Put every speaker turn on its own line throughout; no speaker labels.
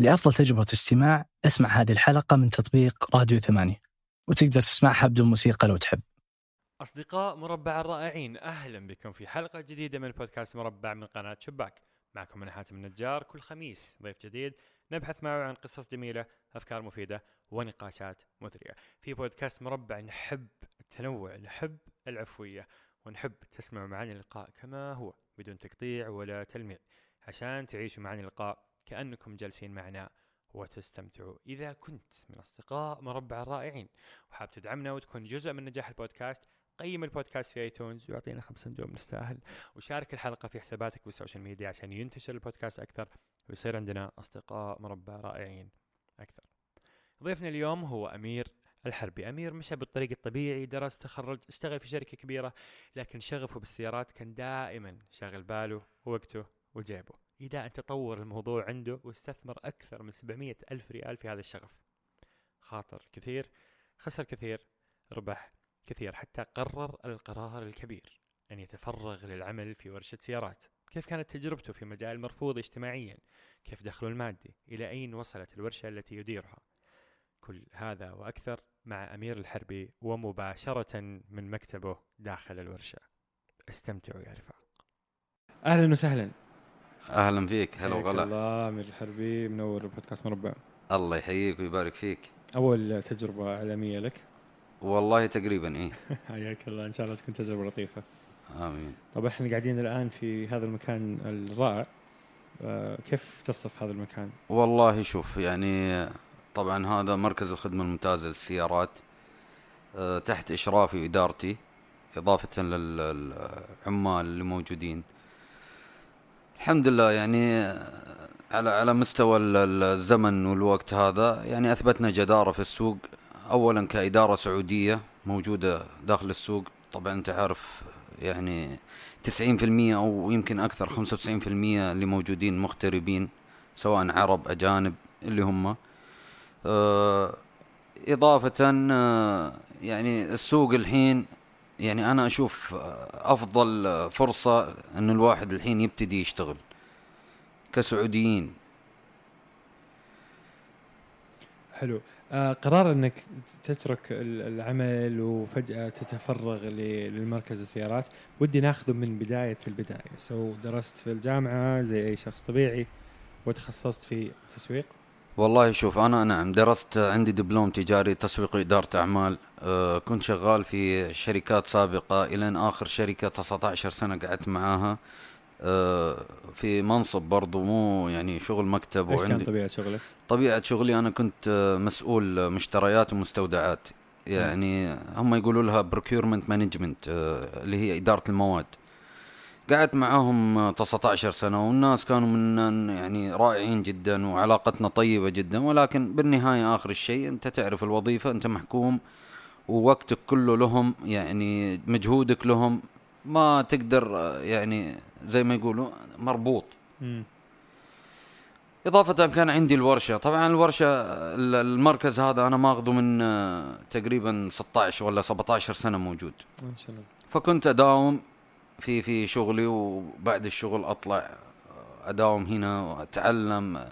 لأفضل تجربة استماع أسمع هذه الحلقة من تطبيق راديو ثمانية وتقدر تسمعها بدون موسيقى لو تحب.
أصدقاء مربع الرائعين أهلا بكم في حلقة جديدة من بودكاست مربع من قناة شباك. معكم أنا حاتم النجار كل خميس ضيف جديد نبحث معه عن قصص جميلة أفكار مفيدة ونقاشات مثرية. في بودكاست مربع نحب التنوع نحب العفوية ونحب تسمعوا معنا اللقاء كما هو بدون تقطيع ولا تلميع. عشان تعيشوا معنا اللقاء كأنكم جالسين معنا وتستمتعوا. إذا كنت من أصدقاء مربع الرائعين وحاب تدعمنا وتكون جزء من نجاح البودكاست قيم البودكاست في آيتونز ويعطينا خمسة نجوم نستاهل. وشارك الحلقة في حساباتك بالسوشيال ميديا عشان ينتشر البودكاست أكثر ويصير عندنا أصدقاء مربع رائعين أكثر. ضيفنا اليوم هو أمير الحربي. أمير مشى بالطريق الطبيعي درس تخرج اشتغل في شركة كبيرة لكن شغفه بالسيارات كان دائما شاغل باله ووقته وجيبه. إلى أن تطور الموضوع عنده واستثمر أكثر من 700 ألف ريال في هذا الشغف. خاطر كثير خسر كثير ربح كثير حتى قرر القرار الكبير أن يتفرغ للعمل في ورشة سيارات. كيف كانت تجربته في مجال مرفوض اجتماعيا؟ كيف دخله المادي؟ إلى أين وصلت الورشة التي يديرها؟ كل هذا وأكثر مع أمير الحربي ومباشرة من مكتبه داخل الورشة. استمتعوا يا رفاق. أهلا وسهلا.
أهلا فيك. هلا وغلا.
الله أمير الحربي منور بودكاست مربع
الله يحييك ويبارك فيك.
أول تجربة إعلامية لك؟
والله تقريبا إيه.
حياك الله. إن شاء الله تكون تجربة لطيفة.
آمين.
طب إحنا قاعدين الآن في هذا المكان الرائع. آه، كيف تصف هذا المكان؟
والله شوف يعني طبعا هذا مركز الخدمة الممتازه للسيارات. آه، تحت إشرافي وإدارتي إضافة للعمال اللي موجودين. الحمد لله يعني على على مستوى ال- ال- الزمن والوقت هذا يعني أثبتنا جدارة في السوق. اولا كإدارة سعودية موجودة داخل السوق طبعا أنت عارف يعني 90% أو يمكن أكثر 95% اللي موجودين مغتربين سواء عرب أجانب اللي هم. آه، إضافة آه، يعني السوق الحين يعني أنا أشوف أفضل فرصة إن الواحد الحين يبتدي يشتغل كسعوديين.
حلو. آه قرار إنك تترك ال- العمل وفجأة تتفرغ للمركز السيارات ودي ناخذه من بداية البداية. سو درست في الجامعة زي أي شخص طبيعي وتخصصت في تسويق.
والله شوف أنا نعم درست عندي دبلوم تجاري تسويق واداره أعمال أه كنت شغال في شركات سابقة إلى آخر شركة 19 سنة قعدت معاها أه في منصب برضو مو يعني شغل مكتب
إيش كان طبيعة شغلك؟
طبيعة شغلي أنا كنت آه، مسؤول آه، مشتريات ومستودعات. يعني هم يقولوا لها procurement management اللي هي إدارة المواد. قعدت معاهم آه، 19 سنة والناس كانوا من يعني رائعين جدا وعلاقتنا طيبة جدا ولكن بالنهاية آخر الشيء أنت تعرف الوظيفة أنت محكوم ووقتك كله لهم يعني مجهودك لهم ما تقدر يعني زي ما يقولوا مربوط.
مم.
إضافة كان عندي الورشة. طبعا الورشة ال- المركز هذا أنا ماخذه من تقريبا 16 ولا 17 سنة موجود.
ما شاء الله.
فكنت أداوم في في شغلي وبعد الشغل أطلع آه، أداوم هنا وأتعلم.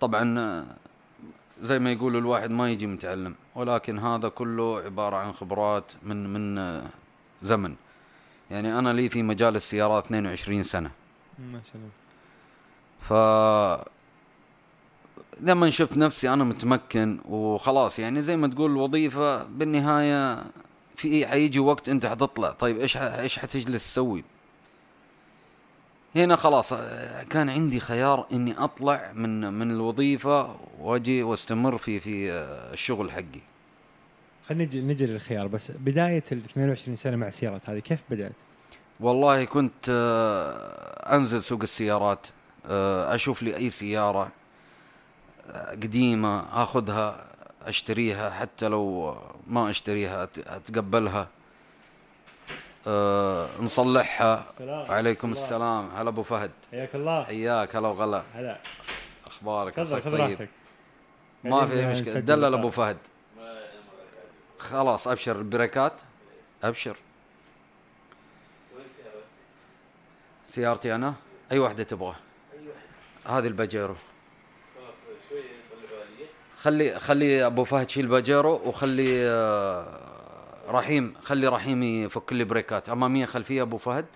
طبعا آه، زي ما يقولوا الواحد ما يجي متعلم ولكن هذا كله عبارة عن خبرات من من آه، زمن. يعني أنا لي في مجال السيارات 22 سنة.
ما شاء الله.
ف لما شفت نفسي أنا متمكن وخلاص يعني زي ما تقول الوظيفة بالنهاية في حيجي وقت أنت حتطلع. طيب إيش إيش حتجلس تسوي؟ هنا خلاص آه، كان عندي خيار إني أطلع من من الوظيفة وأجي وأستمر في في آه، الشغل حقي.
خلينا نجي نجي للخيار. بس بداية ال 22 سنة مع السيارات هذه كيف بدأت؟
والله كنت آه، أنزل سوق السيارات أشوف لي أي سيارة قديمة آخذها أشتريها حتى لو ما أشتريها أتقبلها. آه، نصلحها.
السلام.
عليكم السلام. هلا أبو فهد.
حياك الله.
حياك. هلا وغلا.
هلا.
أخبارك؟
تفضل
عساك
خذ
طيب؟
راحتك.
ما في
يعني مشكلة.
دلل. أبو فهد. خلاص أبشر. البريكات؟ أبشر. سيارتي أنا؟ أي واحدة تبغى؟ هذه الباجيرو. خلي خلي أبو فهد شيل باجيرو وخلي آه، رحيم خلي رحيم يفك لي بريكات. اماميه خلفية أبو فهد؟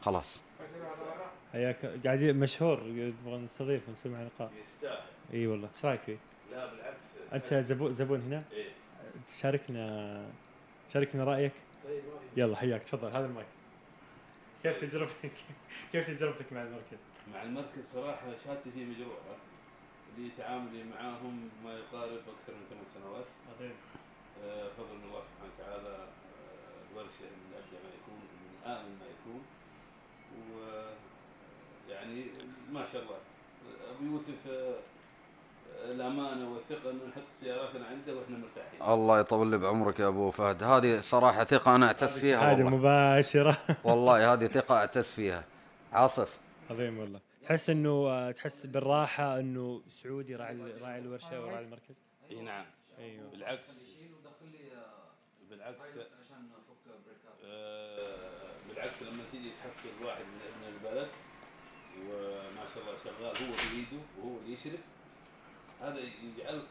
خلاص.
حياك قاعد مشهور نبغى نستضيف ونسوي معه لقاء. يستاهل. إي والله. إيش رأيك فيه؟ لا بالعكس. أنت زبون زبون هنا؟ إيه. تشاركنا شاركنا رأيك؟ طيب يلا حياك. تفضل هذا المايك. كيف تجربتك؟ كيف تجربتك مع المركز؟
مع المركز صراحة شهادتي فيه مجروحه لي تعاملي معاهم ما يقارب أكثر من ثمان سنوات. عظيم. آه، فضل من الله سبحانه وتعالى آه، الورشه من ابدع ما يكون من آمن ما يكون. ويعني ما شاء الله. أبو يوسف آه، الامانه والثقه انه نحط سياراتنا عنده وإحنا مرتاحين.
الله يطول لي بعمرك يا أبو فهد، هذه صراحة ثقة أنا اعتز فيها
هذه مباشرة.
والله هذه ثقة اعتز فيها. عاصف.
عظيم والله. تحس إنه تحس بالراحة إنه سعودي راعي راعي الورشة وراعي المركز؟
إي نعم. أيوه. بالعكس. بالعكس. آه بالعكس لما تيجي تحصل واحد من ابن البلد وما شاء الله شغال هو بإيده وهو اللي يشرف هذا يجعلك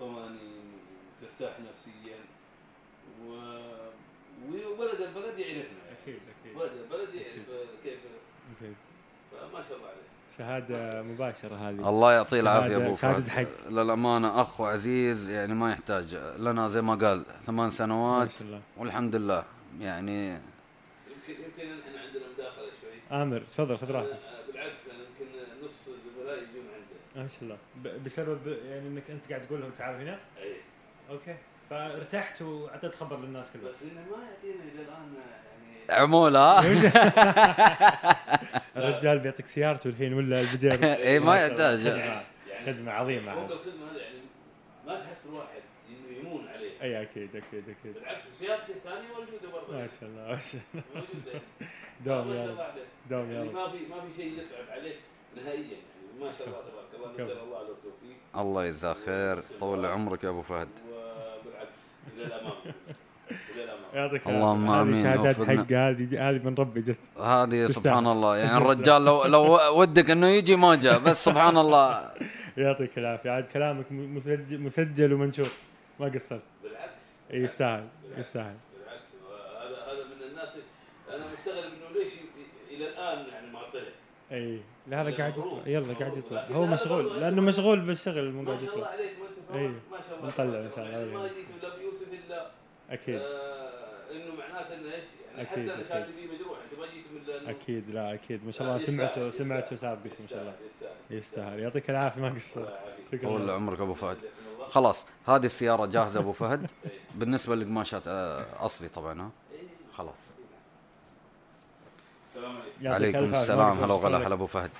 طمأنين وترتاح نفسيا و وولد البلد يعرفنا.
أكيد أكيد.
ولد البلد يعرف كيف فما شاء الله عليه
شهادة مباشرة هذه.
الله يعطيه العافية أبو
شهادة حق
للأمانة أخ وعزيز يعني ما يحتاج لنا زي ما قال ثمان سنوات ما شاء الله. والحمد لله. يعني
يمكن يمكن إحنا عندنا مداخلة شوي.
آمر تفضل خذ راحتك.
بالعكس أنا يمكن نص زملائي يجون عنده
ما شاء الله. بسبب يعني إنك أنت قاعد تقول لهم تعالوا هنا؟
إي.
أوكي. فارتحت واعطيت خبر للناس كلها.
بس إنه ما يعطينا إلى الآن
عموله
الرجال بيعطيك سيارته الحين ولا البجير
اي ما يحتاج
خدمة عظيمة.
فوق الخدمة هذه يعني ما تحس الواحد إنه يمون عليه.
أي أكيد أكيد أكيد.
بالعكس سيارته الثانية موجودة برضه.
ما شاء الله ما شاء الله.
موجودة.
دوم يا رب دوم يا
يعني
رب.
ما في ما في شيء يصعب عليك نهائيا. يعني ما شاء الله تبارك الله نسأل الله له التوفيق.
الله يجزاه خير. طول عمرك يا أبو فهد.
وبالعكس إلى الأمام.
يعطيك
اللهم آمين.
شهادات حق هذه هذه من ربي جت.
هذه سبحان الله. يعني الرجال لو لو ودك إنه يجي ما جاء بس سبحان الله.
يعطيك العافية. عاد كلامك مسجل, مسجل ومنشور. ما قصرت.
بالعكس.
يستاهل. يستاهل.
بالعكس. هذا هذا من الناس أنا مستغرب إنه ليش إلى الآن يعني ما طلع.
إي لا لا قاعد يطلع. يلا قاعد يطلع. هو مشغول. لأنه مشغول بالشغل
مو
قاعد يطلع
ما شاء الله عليك.
اي ما
شاء الله
نطلع إن شاء الله.
يعني ما جيت إلا بيوسف إلا
أكيد.
آه إنه معناته إنه إيش؟ يعني أكيد حتى أنا بي مجروح. أنت ما جيت من
أكيد لا أكيد. ما شاء الله. سمعته سمعته سابقته ما شاء الله. يستاهل يعطيك العافية ما قصر
شكرا. طول عمرك أبو فهد. خلاص هذه السيارة جاهزة أبو فهد. بالنسبة للقماشات آه، أصلي طبعا ها؟ خلاص.
السلام
عليكم. عليكم السلام. هلا وغلا هلا أبو فهد.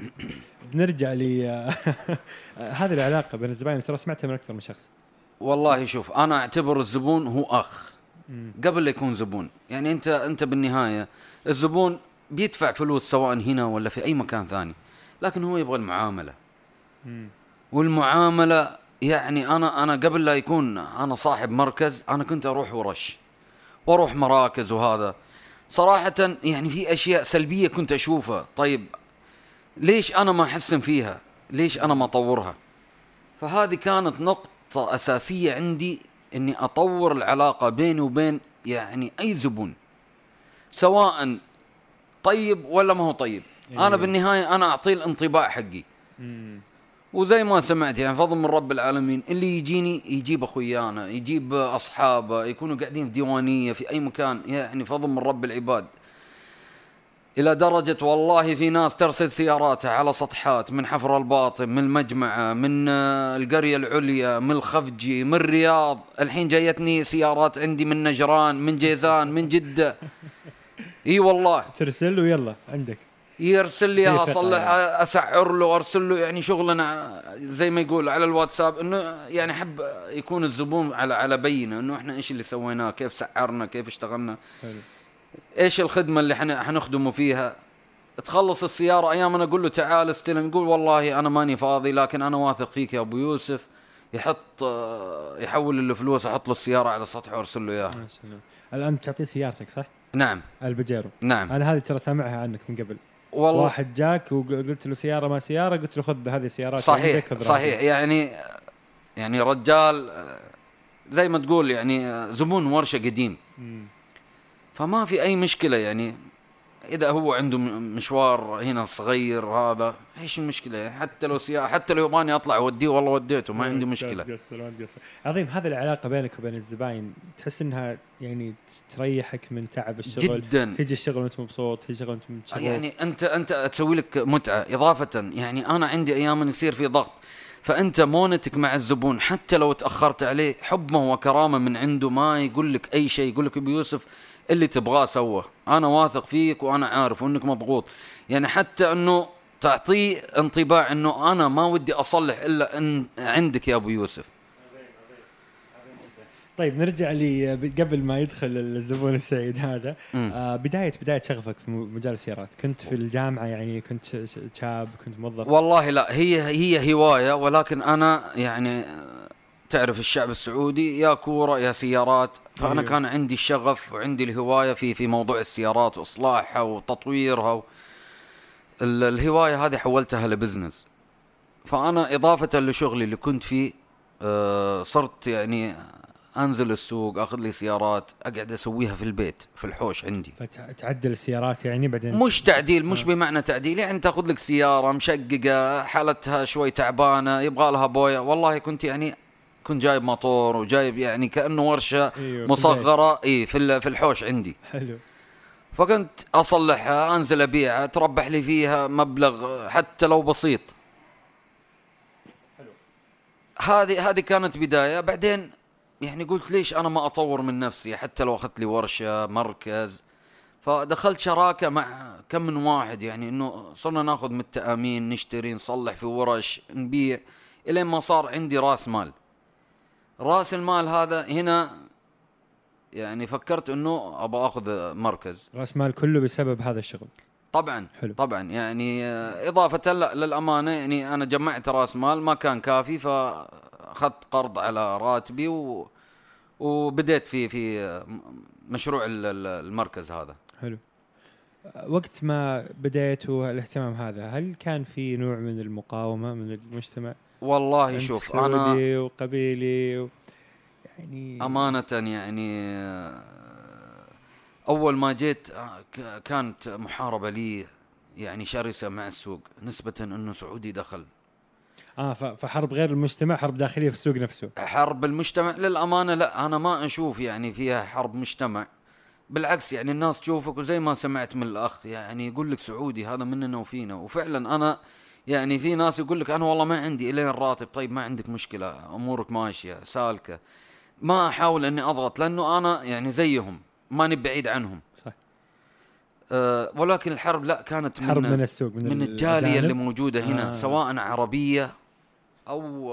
بنرجع ل هذه العلاقة بين الزباين ترى سمعتها من أكثر من شخص.
والله شوف أنا أعتبر الزبون هو أخ. قبل لا يكون زبون. يعني أنت أنت بالنهاية الزبون بيدفع فلوس سواء هنا ولا في أي مكان ثاني لكن هو يبغى المعاملة. والمعاملة يعني أنا أنا قبل لا يكون أنا صاحب مركز أنا كنت أروح ورش وأروح مراكز وهذا. صراحة يعني في أشياء سلبية كنت أشوفها. طيب ليش أنا ما أحسن فيها؟ ليش أنا ما أطورها؟ فهذه كانت نقطة أساسية عندي إني أطور العلاقة بيني وبين يعني أي زبون سواء طيب ولا ما هو طيب. إيه. أنا بالنهاية أنا اعطيه الانطباع حقي. وزي ما سمعت يعني فضل من رب العالمين اللي يجيني يجيب أخويانا يجيب أصحابه يكونوا قاعدين في ديوانية في أي مكان يعني فضل من رب العباد. إلى درجة والله في ناس ترسل سياراتها على سطحات من حفر الباطن من المجمعة من آه، القرية العليا من الخفجي من الرياض. الحين جايتني سيارات عندي من نجران من جيزان من جدة. إي والله.
ترسل له يلا عندك.
يرسل لي أصلح اسعر له أرسل له يعني شغلنا زي ما يقول على الواتساب إنه يعني أحب يكون الزبون على على بينة إنه إحنا إيش اللي سويناه كيف سعرنا كيف اشتغلنا. حلو. إيش الخدمة اللي إحنا حنخدمه فيها؟ تخلص السيارة أيام أنا أقول له تعال استلم يقول والله أنا ماني فاضي لكن أنا واثق فيك يا أبو يوسف. يحط يحول الفلوس أحط له السيارة على السطح وأرسل له إياها.
الآن تعطيه سيارتك صح؟
نعم.
البجيرو.
نعم.
أنا هذه ترى سامعها عنك من قبل. والله. واحد جاك وقلت له سيارة ما سيارة قلت له خذ هذه السيارات
صحيح صحيح. يعني يعني رجال زي ما تقول يعني زبون ورشة قديم. فما في أي مشكلة يعني. إذا هو عنده مشوار هنا صغير هذا إيش المشكلة؟ حتى لو سيا حتى لو يبغاني أطلع أوديه والله وديته ما عندي مشكلة.
تقصر ما تقصر عظيم هذه العلاقة بينك وبين الزباين تحس إنها يعني تريحك من تعب الشغل؟
جدا.
تجي الشغل وأنت مبسوط تجي الشغل وأنت
يعني أنت أنت تسوي لك متعة. إضافة يعني أنا عندي أيام يصير في ضغط. فأنت مونتك مع الزبون حتى لو تأخرت عليه حبه وكرامة من عنده ما يقول لك أي شيء يقول لك أبو يوسف اللي تبغاه سوه. أنا واثق فيك وأنا عارف وأنك مضغوط. يعني حتى إنه تعطيه انطباع إنه أنا ما ودي أصلح إلا إن عندك يا أبو يوسف.
طيب نرجع لي قبل ما يدخل الزبون السعيد هذا آه بداية بداية شغفك في مجال السيارات. كنت في الجامعة يعني كنت شاب كنت موظف.
والله لا هي هي هواية ولكن أنا يعني تعرف الشعب السعودي يا كورة يا سيارات. فأنا أيوه. كان عندي الشغف وعندي الهواية في في موضوع السيارات وإصلاحها وتطويرها و... الهواية هذه حولتها لبزنس. فأنا إضافة لشغلي اللي كنت فيه آه صرت يعني أنزل السوق أخذ لي سيارات أقعد أسويها في البيت في الحوش عندي.
فتعدل السيارات يعني بعدين؟
مش تعديل مش آه. بمعنى تعديل يعني تأخذ لك سيارة مشققة حالتها شوي تعبانة يبغى لها بوية. والله كنت يعني كنت جايب موتور وجايب يعني كأنه ورشة أيوه مصغرة إي في في الحوش عندي.
حلو.
فكنت أصلحها أنزل أبيعها تربح لي فيها مبلغ حتى لو بسيط. حلو. هذه هذه كانت بداية. بعدين يعني قلت ليش أنا ما أطور من نفسي حتى لو أخذت لي ورشة مركز. فدخلت شراكة مع كم من واحد يعني إنه صرنا ناخذ من التامين نشتري نصلح في ورش نبيع إلين ما صار عندي راس مال. راس المال هذا هنا يعني فكرت إنه أبغى أخذ مركز.
راس مال كله بسبب هذا الشغل.
طبعا حلو. طبعا. يعني إضافة للأمانة يعني أنا جمعت راس مال ما كان كافي فاخذت قرض على راتبي و وبديت في في مشروع المركز هذا.
حلو. وقت ما بديت الاهتمام هذا هل كان في نوع من المقاومة من المجتمع؟
والله شوف أنا
وقبيلي و... يعني
أمانة يعني أول ما جيت كانت محاربة لي يعني شرسة مع السوق نسبة إنه سعودي دخل.
آه فحرب غير المجتمع حرب داخلية في السوق نفسه.
حرب المجتمع؟ للأمانة لا أنا ما أشوف يعني فيها حرب مجتمع. بالعكس يعني الناس تشوفك وزي ما سمعت من الأخ يعني يقول لك سعودي هذا مننا وفينا وفعلا أنا يعني في ناس يقول لك أنا والله ما عندي إلين الراتب طيب ما عندك مشكلة أمورك ماشية سالكة. ما أحاول أني أضغط لأنه أنا يعني زيهم ماني بعيد عنهم. صح. أه ولكن الحرب لا كانت
حرب من, من السوق
من, من الجالية اللي موجودة هنا آه. سواء عربية أو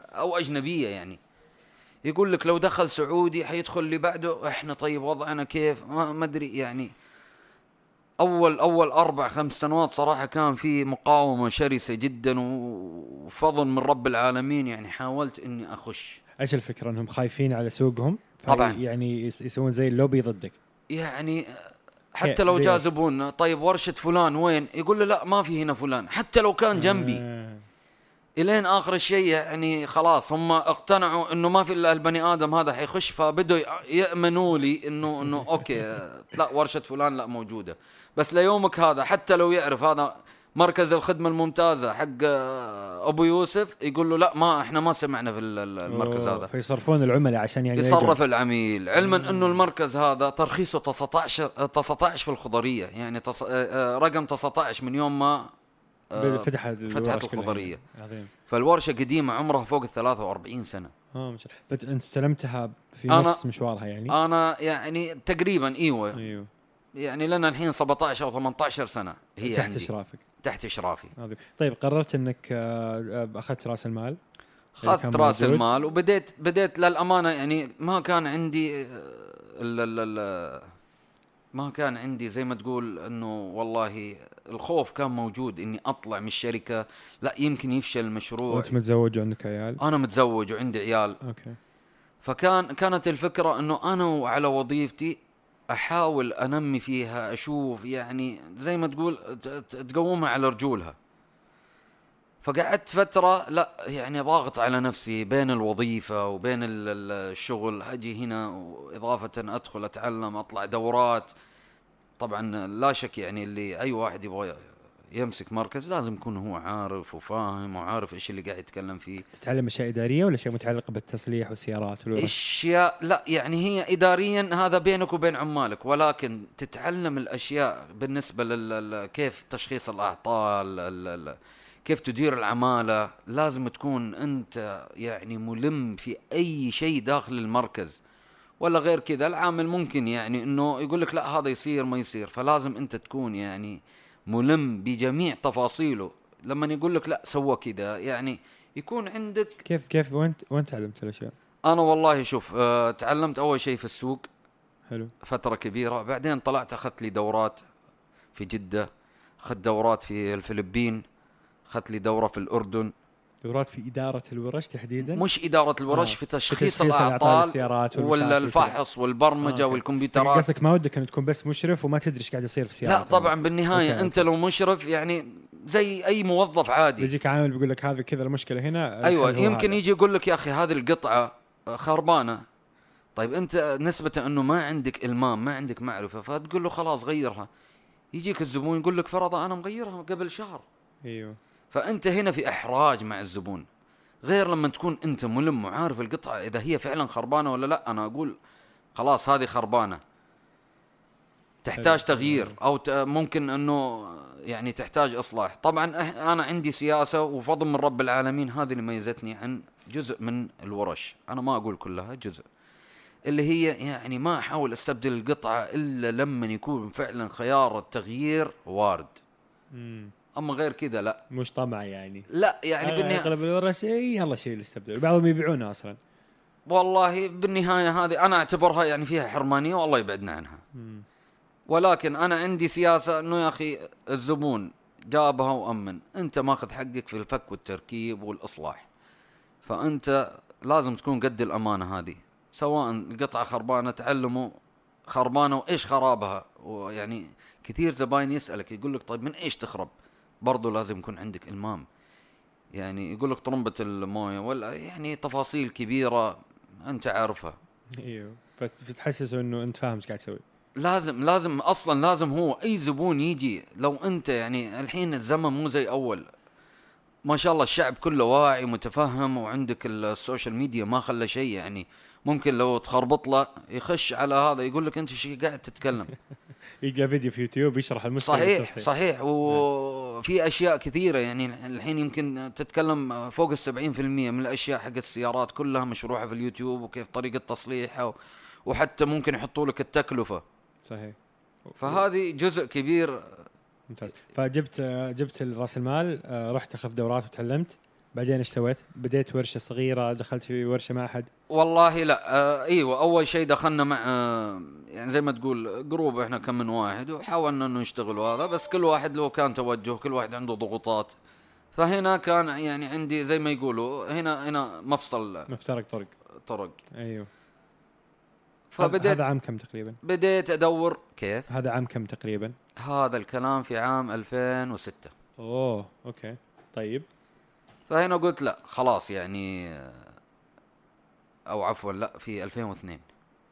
أو أجنبية يعني. يقول لك لو دخل سعودي حيدخل اللي بعده إحنا طيب وضعنا كيف؟ ما أدري يعني. أول أول أربع خمس سنوات صراحة كان في مقاومة شرسة جدا وفضل من رب العالمين يعني. حاولت إني أخش.
إيش الفكرة؟ إنهم خايفين على سوقهم؟
طبعا.
يعني يسوون زي اللوبي ضدك؟
يعني حتى لو جاء زبون طيب ورشة فلان وين؟ يقول له لا ما في هنا فلان حتى لو كان جنبي. آه. إلين آخر الشيء يعني خلاص هم اقتنعوا إنه ما في إلا البني آدم هذا حيخش فبدوا يأمنوا لي انه إنه أوكي لا ورشة فلان لا موجودة. بس ليومك هذا حتى لو يعرف هذا مركز الخدمة الممتازة حق أبو يوسف يقول له لا ما إحنا ما سمعنا في المركز هذا.
فيصرفون العملاء عشان يعني
يصرف العميل. علما إنه المركز هذا ترخيصه 19 19 في الخضرية. يعني تص... آه، آه، رقم 19 من يوم ما
آه، فتحت
فتحت الخضرية. عظيم. فالورشة قديمة عمرها فوق ال 43
سنة. آه شاء الله. أنت استلمتها في نص مشوارها يعني؟
أنا يعني تقريبا إيوه. إيوه. يعني لنا الحين 17 أو 18 سنة
هي تحت. إشرافك.
تحت
إشرافي. طيب قررت إنك آه، أخذت رأس المال؟
أخذت رأس المال وبديت بديت للأمانة يعني ما كان عندي ال ال ال ما كان عندي زي ما تقول إنه والله الخوف كان موجود إني أطلع من الشركة. لا يمكن يفشل المشروع
وأنت متزوج وعندك عيال؟
أنا متزوج وعندي عيال.
أوكي.
فكان كانت الفكرة إنه أنا وعلى وظيفتي أحاول أنمي فيها أشوف يعني زي ما تقول تقومها على رجولها. فقعدت فترة لا يعني ضاغط على نفسي بين الوظيفة وبين ال- ال- الشغل أجي هنا وإضافة أدخل أتعلم أطلع دورات. طبعا لا شك يعني اللي أي واحد يبغى يمسك مركز لازم يكون هو عارف وفاهم وعارف إيش اللي قاعد يتكلم فيه
تتعلم أشياء إدارية ولا أشياء متعلقة بالتصليح والسيارات؟
أشياء لا يعني هي اداريا هذا بينك وبين عمالك ولكن تتعلم الأشياء بالنسبة لل كيف تشخيص الأعطال ال- ال- كيف تدير العمالة لازم تكون أنت يعني ملم في أي شيء داخل المركز ولا غير كذا العامل ممكن يعني إنه يقول لك لا هذا يصير ما يصير فلازم أنت تكون يعني ملم بجميع تفاصيله. لما يقول لك لا سوى كذا يعني يكون عندك
كيف كيف وين وين تعلمت الأشياء؟
أنا والله شوف أه تعلمت أول شيء في السوق
حلو.
فترة كبيرة. بعدين طلعت أخذت لي دورات في جدة أخذت دورات في الفلبين أخذت لي دورة في الأردن.
دورات في إدارة الورش تحديدا؟
مش إدارة الورش
آه،
في تشخيص
تشخيص الأعطال،
الاعطال
السيارات
ولا الفحص والبرمجة
آه،.
والكمبيوترات.
قصدك ما ودك ان تكون بس مشرف وما تدري إيش قاعد يصير في السيارات
لا طبعا بالنهاية
أوكي،
أنت لو مشرف يعني زي أي موظف عادي.
بيجيك عامل بيقول لك هذا كذا المشكلة هنا أيوه
يمكن
هذا.
يجي يقول لك يا أخي هذه القطعة خربانة. طيب أنت نسبة إنه ما عندك إلمام ما عندك معرفة فتقول له خلاص غيرها. يجيك الزبون يقول لك فرض أنا مغيرها قبل شهر.
أيوه.
فأنت هنا في إحراج مع الزبون. غير لما تكون أنت ملم وعارف القطعة إذا هي فعلا خربانة ولا لأ. أنا أقول خلاص هذه خربانة. تحتاج
حلو.
تغيير أو ممكن إنه يعني تحتاج إصلاح. طبعا أنا عندي سياسة وفضل من رب العالمين. هذه اللي ميزتني عن جزء من الورش. أنا ما أقول كلها جزء. اللي هي يعني ما أحاول أستبدل القطعة إلا لما يكون فعلا خيار التغيير وارد. أما غير كذا لا.
مش طمع يعني.
لا يعني
آه،
بالنهايه
أغلب الورش يلا شيء استبدل. بعضهم يبيعونها أصلا.
والله بالنهاية هذه أنا أعتبرها يعني فيها حرمانية والله يبعدنا عنها.
مم.
ولكن أنا عندي سياسة إنه يا أخي الزبون جابها وأمن. أنت ماخذ حقك في الفك والتركيب والإصلاح. فأنت لازم تكون قد الأمانة هذه. سواء القطعه خربانة تعلموا خربانة وإيش خرابها. ويعني كثير زباين يسألك يقول لك طيب من إيش تخرب؟ برضو لازم يكون عندك إلمام. يعني يقول لك طرمبه الموية ولا يعني تفاصيل كبيرة أنت عارفها.
إيوه. فت- فتحسسه إنه أنت فاهم إيش قاعد تسوي.
لازم لازم أصلا لازم هو أي زبون يجي لو أنت يعني الحين الزمن مو زي أول. ما شاء الله الشعب كله واعي ومتفهم وعندك السوشيال ميديا ما خلى شيء يعني. ممكن لو تخربط له يخش على هذا يقول لك أنت إيش قاعد تتكلم.
يلقى فيديو في يوتيوب يشرح المشكلة
صحيح. صحيح. وفي أشياء كثيرة يعني الحين يمكن تتكلم فوق ال 70% من الأشياء حقت السيارات كلها مشروحة في اليوتيوب وكيف طريقة تصليحها وحتى ممكن يحطوا لك التكلفة.
صحيح.
فهذه جزء كبير.
ممتاز. فجبت جبت راس المال آه، رحت اخذت دورات وتعلمت. بعدين إيش سويت؟ بديت ورشة صغيرة دخلت في ورشة مع أحد.
والله لا آه إيوه أول شيء دخلنا مع آه يعني زي ما تقول group إحنا كم من واحد وحاولنا إنه نشتغل هذا بس كل واحد له كان توجه كل واحد عنده ضغوطات. فهنا كان يعني عندي زي ما يقولوا هنا هنا مفصل.
مفترق طرق.
طرق.
أيوه.
فبديت
هذا عام كم تقريبا؟
بديت أدور كيف؟
هذا عام كم تقريبا؟
هذا الكلام في عام 2006
أوه أوكي. طيب.
فهنا قلت لا خلاص يعني آه، أو عفوا لا في 2002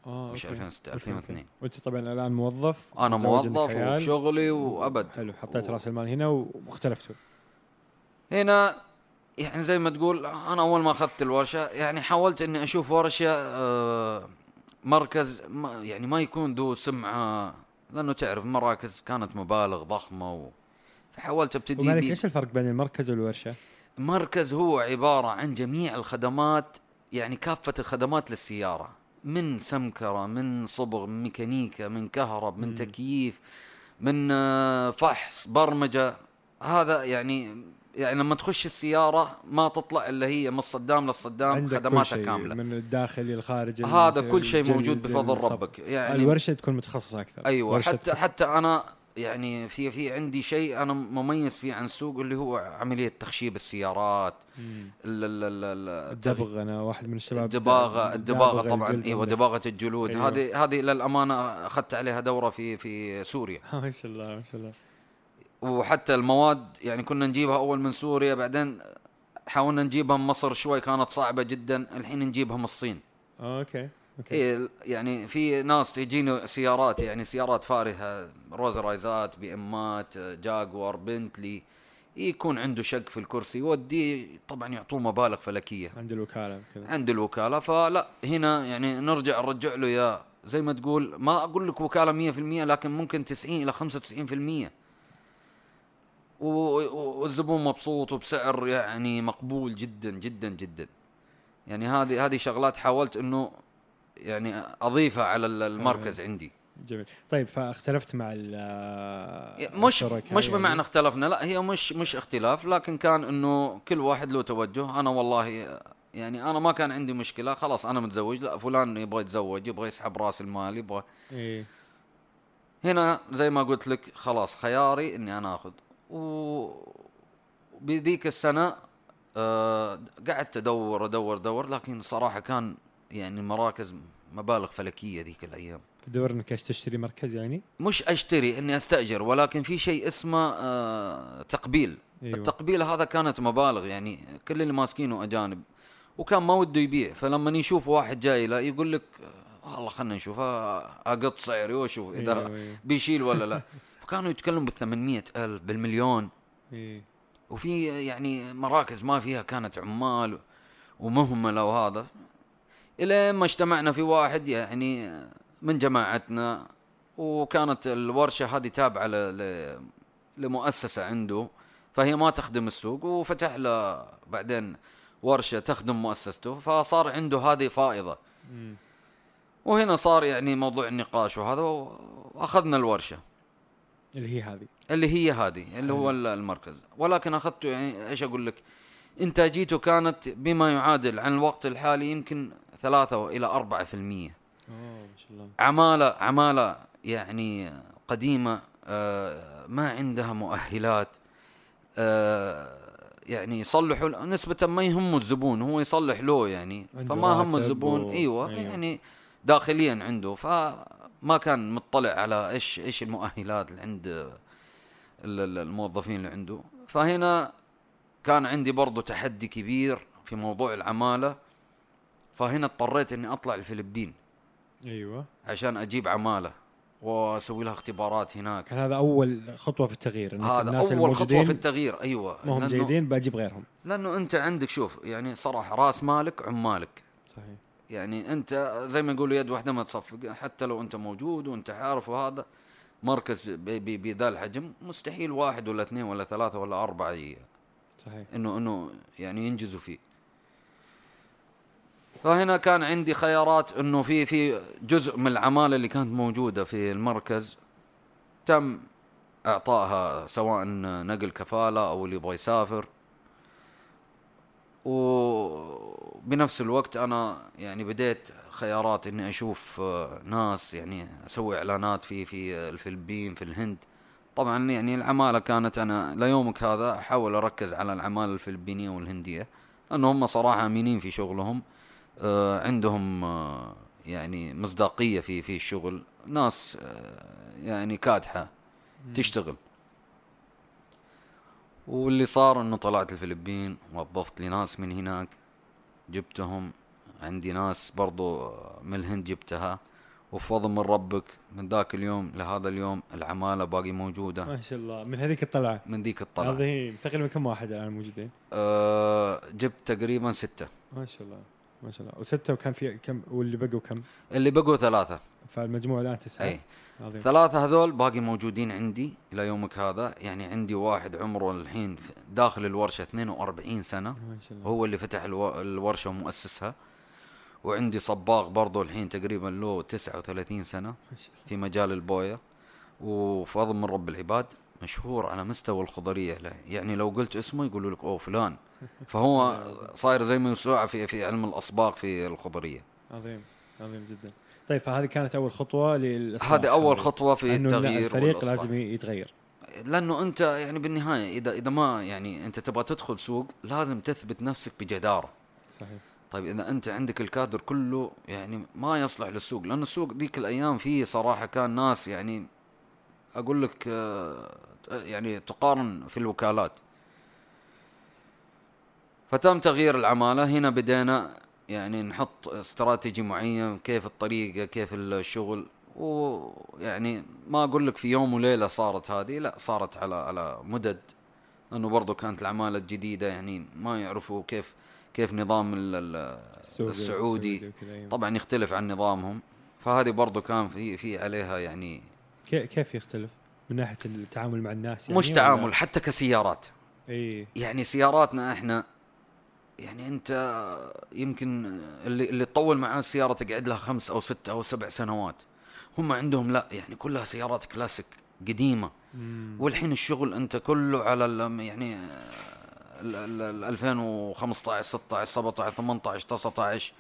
آه
مش
أوكي.
2006
أوكي،
2002
أوكي. وأنت طبعا الآن موظف أنا
موظف. وشغلي وأبد
حلو حطيت
و-
رأس المال هنا واختلفتوا
هنا يعني زي ما تقول أنا أول ما أخذت الورشة يعني حاولت إني أشوف ورشة آه، مركز ما يعني ما يكون ذو سمعة لأنه تعرف مراكز كانت مبالغ ضخمة و فحاولت أبتدي
ومعلش
بي-
إيش الفرق بين المركز والورشة؟
مركز هو عبارة عن جميع الخدمات يعني كافة الخدمات للسيارة من سمكرة من صبغ من ميكانيكا من كهرب من
مم.
تكييف من آه، فحص برمجة هذا يعني يعني لما تخش السيارة ما تطلع إلا هي من الصدام للصدام خدماتها
شيء
كاملة
من الداخل للخارج
هذا كل شيء موجود بفضل. ربك يعني
الورشة تكون متخصصة
أكثر
أيوه
حتى حتى أنا يعني في في عندي شيء أنا مميز فيه عن السوق اللي هو عملية تخشيب السيارات
مم.
ال- ال- ال- ال-
الدبغ أنا واحد من الشباب
الدباغة
الدباغة
طبعا
أيوه.
دباغة الجلود
أيوة.
هذه هذه للامانه أخذت عليها دورة في في سوريا
ما شاء الله ما شاء الله
وحتى المواد يعني كنا نجيبها أول من سوريا بعدين حاولنا نجيبها من مصر شوي كانت صعبة جدا الحين نجيبها من الصين
أوكي أوكي.
إيه يعني في ناس تجيني سيارات يعني سيارات فارهة رولز رويسات بي امات جاكوار بنتلي يكون عنده شق في الكرسي يوديه طبعا يعطوه مبالغ فلكية.
عند الوكالة كذا
عند الوكالة. فلا هنا يعني نرجع نرجع له يا زي ما تقول ما أقول لك وكالة 100% لكن ممكن 90 إلى 95% و- و- والزبون مبسوط وبسعر يعني مقبول جدا جدا جدا. يعني هذه هذه شغلات حاولت إنه يعني اضيفها على ال- المركز عندي.
جميل. طيب فاختلفت مع ال
مش
الشركاء
مش
يعني؟
بمعنى اختلفنا لا هي مش مش اختلاف لكن كان إنه كل واحد له توجه. أنا والله يعني أنا ما كان عندي مشكلة خلاص أنا متزوج لا فلان يبغى يتزوج يبغى يسحب راس المال يبغى.
إيه.
هنا زي ما قلت لك خلاص خياري إني أنا آخذ. و بذيك السنة آه قعدت أدور أدور أدور لكن صراحة كان يعني مراكز مبالغ فلكية ذيك الأيام.
تدور إنك تشتري مركز يعني؟
مش أشتري إني أستأجر ولكن في شيء اسمه آه تقبيل.
أيوه.
التقبيل هذا كانت مبالغ يعني كل اللي ماسكينه أجانب. وكان ما وده يبيع فلما يشوف واحد جاي له يقول لك آه، والله خلنا نشوف آه، أقط سعري واشوف إذا
أيوه أيوه.
بيشيل ولا لا. فكانوا يتكلموا بال 800 ألف بالمليون.
إيه.
وفي يعني مراكز ما فيها كانت عمال ومهملة وهذا. إلى ما اجتمعنا في واحد يعني من جماعتنا وكانت الورشة هذه تابعة لمؤسسة عنده فهي ما تخدم السوق وفتح له بعدين ورشة تخدم مؤسسته فصار عنده هذه فائضة.
مم.
وهنا صار يعني موضوع النقاش وهذا وأخذنا الورشة.
اللي هي هذه.
اللي هي هذه اللي هو ال- المركز. ولكن اخذته يعني إيش أقول لك؟ إنتاجيته كانت بما يعادل عن الوقت الحالي يمكن ثلاثة إلى أربعة في المية.
أوه ما شاء الله.
عمالة عمالة يعني قديمة آه، ما عندها مؤهلات آه، يعني يصلحوا نسبة ما يهم الزبون هو يصلح له يعني. فما هم الزبون.
و-
إيوه
أيوة.
يعني داخليا عنده. فما كان مطلع على إيش إيش المؤهلات اللي عند ال- ال- الموظفين اللي عنده. فهنا كان عندي برضو تحدي كبير في موضوع العمالة. فهنا اضطريت إني أطلع الفلبين.
أيوه.
عشان أجيب عمالة وأسوي لها اختبارات هناك.
كان هذا أول خطوة في التغيير؟ إنك
هذا
الناس
أول
الموجودين
في التغيير أيوه.
ما هم جيدين بجيب غيرهم.
لأنه أنت عندك شوف يعني صراحة راس مالك عمالك.
صحيح.
يعني أنت زي ما يقولوا يد واحدة ما تصفق حتى لو أنت موجود وأنت عارف وهذا مركز بذا الحجم مستحيل واحد ولا اثنين ولا ثلاثة ولا أربعة
صحيح.
إنه إنه يعني ينجزوا فيه. فهنا كان عندي خيارات إنه في في جزء من العمالة اللي كانت موجودة في المركز تم إعطائها سواء نقل كفالة أو اللي يبغى يسافر. وبنفس الوقت أنا يعني بديت خيارات إني أشوف آه، ناس يعني أسوي إعلانات في في الفلبين في الهند. طبعا يعني العمالة كانت أنا ليومك هذا أحاول أركز على العمالة الفلبينية والهندية لأنه هم صراحة امينين في شغلهم. عندهم آه، يعني مصداقية في في الشغل. ناس آه، يعني كادحة تشتغل. واللي صار إنه طلعت الفلبين وظفت لي ناس من هناك جبتهم. عندي ناس برضو من الهند جبتها. وفضل من ربك من ذاك اليوم لهذا اليوم العمالة باقي موجودة.
ما شاء الله. من هذيك الطلعة؟
من ذيك الطلعة.
عظيم تقريبا كم واحد الآن موجودين؟
أه جبت تقريبا ستة.
ما شاء الله. ما شاء الله وسته وكان في كم واللي بقوا كم؟
اللي بقوا ثلاثة.
فالمجموع الآن تسعة.
اي
عظيم.
ثلاثة هذول باقي موجودين عندي إلى يومك هذا. يعني عندي واحد عمره الحين داخل الورشة 42 سنة.
ما شاء الله.
هو اللي فتح الو- الورشة ومؤسسها. وعندي صباغ برضو الحين تقريبا له 39 سنة
ما شاء الله.
في مجال البوية. وفضل من رب العباد. مشهور على مستوى الخضرية له. يعني لو قلت اسمه يقولوا لك أوه فلان. فهو صاير زي ما يسوع في في علم الأصباغ في الخضرية.
عظيم عظيم جدا. طيب فهذه كانت أول خطوة للاصلاح
هذه أول خطوة في التغيير
الفريق. لازم يتغير.
لأنه أنت يعني بالنهاية إذا إذا ما يعني أنت تبغى تدخل سوق لازم تثبت نفسك بجدارة.
صحيح.
طيب إذا أنت عندك الكادر كله يعني ما يصلح للسوق لأن السوق ذيك الأيام فيه صراحة كان ناس يعني أقول لك آه، يعني تقارن في الوكالات. فتم تغيير العمالة. هنا بدينا يعني نحط استراتيجي معين كيف الطريقة كيف الشغل. ويعني ما أقول لك في يوم وليلة صارت هذه لا صارت على على مدد. لأنه برضو كانت العمالة الجديدة يعني ما يعرفوا كيف كيف نظام السعودي
أيوة.
طبعا يختلف عن نظامهم. فهذه برضو كان في في عليها يعني
كي- كيف يختلف؟ من ناحية التعامل مع الناس يعني
مش
ولا-
تعامل حتى كسيارات.
إي.
يعني سياراتنا إحنا يعني أنت يمكن اللي اللي تطول معاه السيارة تقعد لها خمس أو ست أو سبع سنوات. هم عندهم لا يعني كلها سيارات كلاسيك قديمة. والحين الشغل أنت كله على ال- يعني ال- ال- ال 2015 16 17 18 19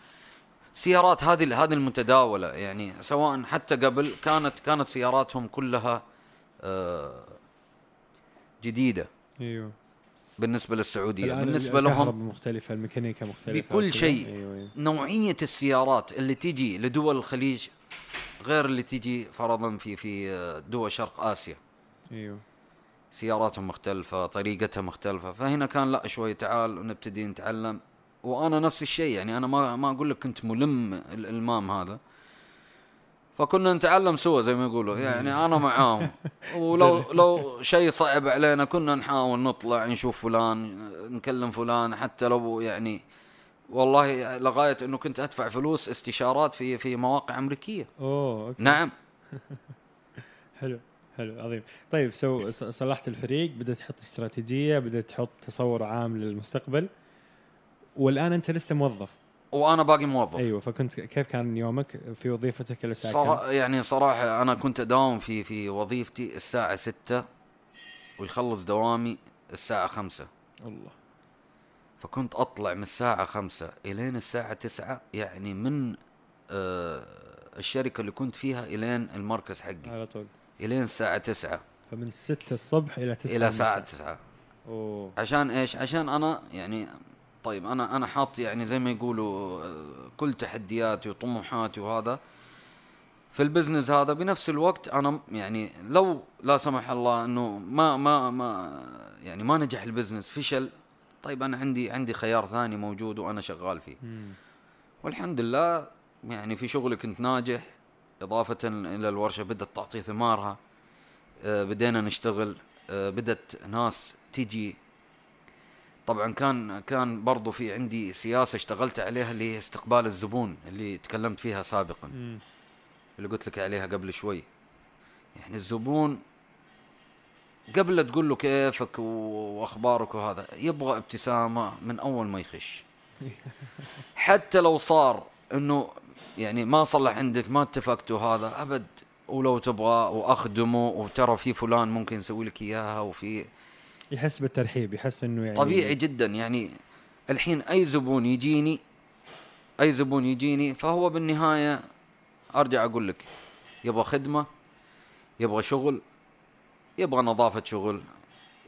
سيارات هذه هذه المتداولة يعني سواء حتى قبل كانت كانت سياراتهم كلها جديدة أيوه
بالنسبة
للسعودية
بالنسبة
لهم
مختلفة الميكانيكا مختلفة
بكل. شيء.
أيوه أيوة.
نوعية السيارات اللي تجي لدول الخليج غير اللي تجي فرضا في في آه، دول شرق آسيا
أيوه
سياراتهم مختلفة طريقتها مختلفة فهنا كان لا شوي تعال ونبتدي نتعلم وأنا نفس الشيء يعني أنا ما ما أقول لك كنت ملم الالمام هذا فكنا نتعلم سوا زي ما يقولوا. يعني أنا معاهم. ولو لو شيء صعب علينا كنا نحاول نطلع نشوف فلان نكلم فلان حتى لو يعني والله لغاية إنه كنت أدفع فلوس استشارات في في مواقع أمريكية.
أوه okay.
نعم.
حلو حلو عظيم. طيب so صلحت الفريق بدأت تحط استراتيجية بدأت تحط تصور عام للمستقبل. والآن أنت لسه موظف.
وأنا باقي موظف.
أيوه فكنت كيف كان يومك في وظيفتك الساعة؟
صرا يعني صراحة أنا كنت أداوم في في وظيفتي الساعة ستة ويخلص دوامي الساعة خمسة.
الله.
فكنت أطلع من الساعة خمسة إلين الساعة تسعة يعني من آه الشركة اللي كنت فيها إلين المركز حقي.
على طول.
إلين الساعة تسعة.
فمن 6 الصبح إلى 9
إلى ساعة تسعة.
أوه.
عشان إيش؟ عشان أنا يعني طيب أنا أنا حاط يعني زي ما يقولوا آه، كل تحدياتي وطموحاتي وهذا في البزنس هذا بنفس الوقت أنا يعني لو لا سمح الله إنه ما ما ما يعني ما نجح البزنس فشل طيب أنا عندي عندي خيار ثاني موجود وأنا شغال فيه
مم.
والحمد لله يعني في شغلي كنت ناجح إضافة إلى الورشة بدأت تعطي ثمارها آه، بدينا نشتغل آه، بدأت ناس تجي طبعا كان كان برضو في عندي سياسة اشتغلت عليها اللي هي استقبال الزبون اللي تكلمت فيها سابقا.
مم.
اللي قلت لك عليها قبل شوي. يعني الزبون قبل لا تقول له كيفك وأخبارك وهذا يبغى ابتسامة من أول ما يخش. حتى لو صار إنه يعني ما صلح عندك ما اتفقتوا هذا أبد. ولو تبغى وأخدمه وترى في فلان ممكن يسوي لك إياها وفي
يحس بالترحيب يحس إنه يعني
طبيعي جدا يعني الحين أي زبون يجيني أي زبون يجيني فهو بالنهاية أرجع أقول لك يبغى خدمة يبغى شغل يبغى نظافة شغل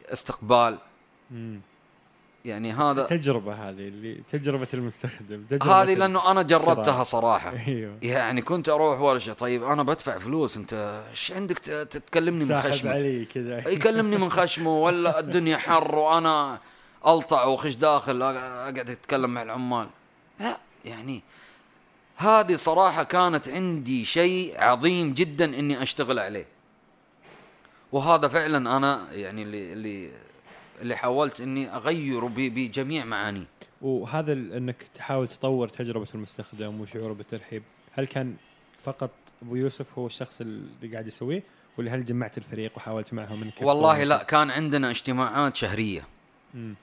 استقبال
مم.
يعني هذا
تجربه هذه اللي تجربة المستخدم تجربة
هذه لأنه أنا جربتها. صراحة.
أيوه.
يعني كنت أروح ورشه طيب أنا بدفع فلوس أنت إيش عندك ت- تتكلمني من
ساحب
خشمة؟
علي كذا.
يكلمني من خشمة ولا الدنيا حر وأنا ألطع وأخش داخل أقعد أتكلم مع العمال. لا يعني هذه صراحة كانت عندي شيء عظيم جدا إني أشتغل عليه. وهذا فعلا أنا يعني اللي اللي اللي حاولت إني أغيره بجميع معانيه
وهذا إنك تحاول تطور تجربة المستخدم وشعوره بالترحيب. هل كان فقط أبو يوسف هو الشخص اللي قاعد يسويه؟ ولا هل جمعت الفريق وحاولت معهم إنك
والله لا كان عندنا اجتماعات شهرية.
مم.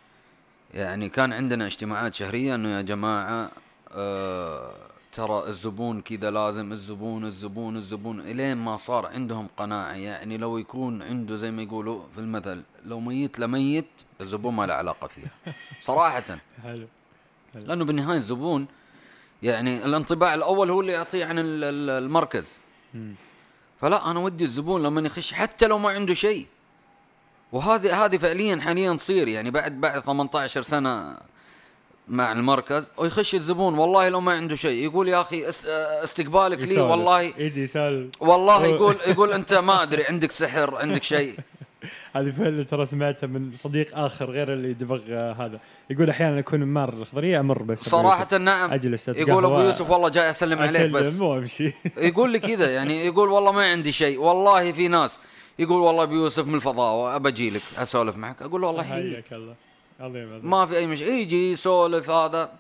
يعني كان عندنا اجتماعات شهرية إنه يا جماعة آه ترى الزبون كذا لازم الزبون الزبون الزبون. إلين ما صار عندهم قناعة يعني لو يكون عنده زي ما يقولوا في المثل لو ميت لميت الزبون ما له علاقة فيها. صراحة.
حلو
لأنه بالنهاية الزبون يعني الانطباع الأول هو اللي يعطيه عن ال- ال- المركز. فلا أنا ودي الزبون لما يخش حتى لو ما عنده شيء. وهذه هذه فعليا حاليا تصير يعني بعد بعد 18 سنة مع المركز ويخش الزبون. والله لو ما عنده شيء يقول يا أخي أس- استقبالك لي. والله
يجي يسولف.
والله يقول يقول أنت ما أدري عندك سحر عندك شيء.
هذه فعلا ترى سمعتها من صديق آخر غير اللي دبغ آه، هذا. يقول أحيانا أكون ممر الخضرية أمر بس صراحة.
نعم.
أجلس
يقول
أبو
يوسف والله جاي أسلم عليك بس.
وامشي
يقول لي كذا يعني يقول والله ما عندي شيء والله في ناس. يقول والله أبو يوسف من الفضاء ابى أجي لك أسولف معك. أقول له والله حي
حياك الله. عظيم عظيم
ما في اي مشكله يجي يسولف هذا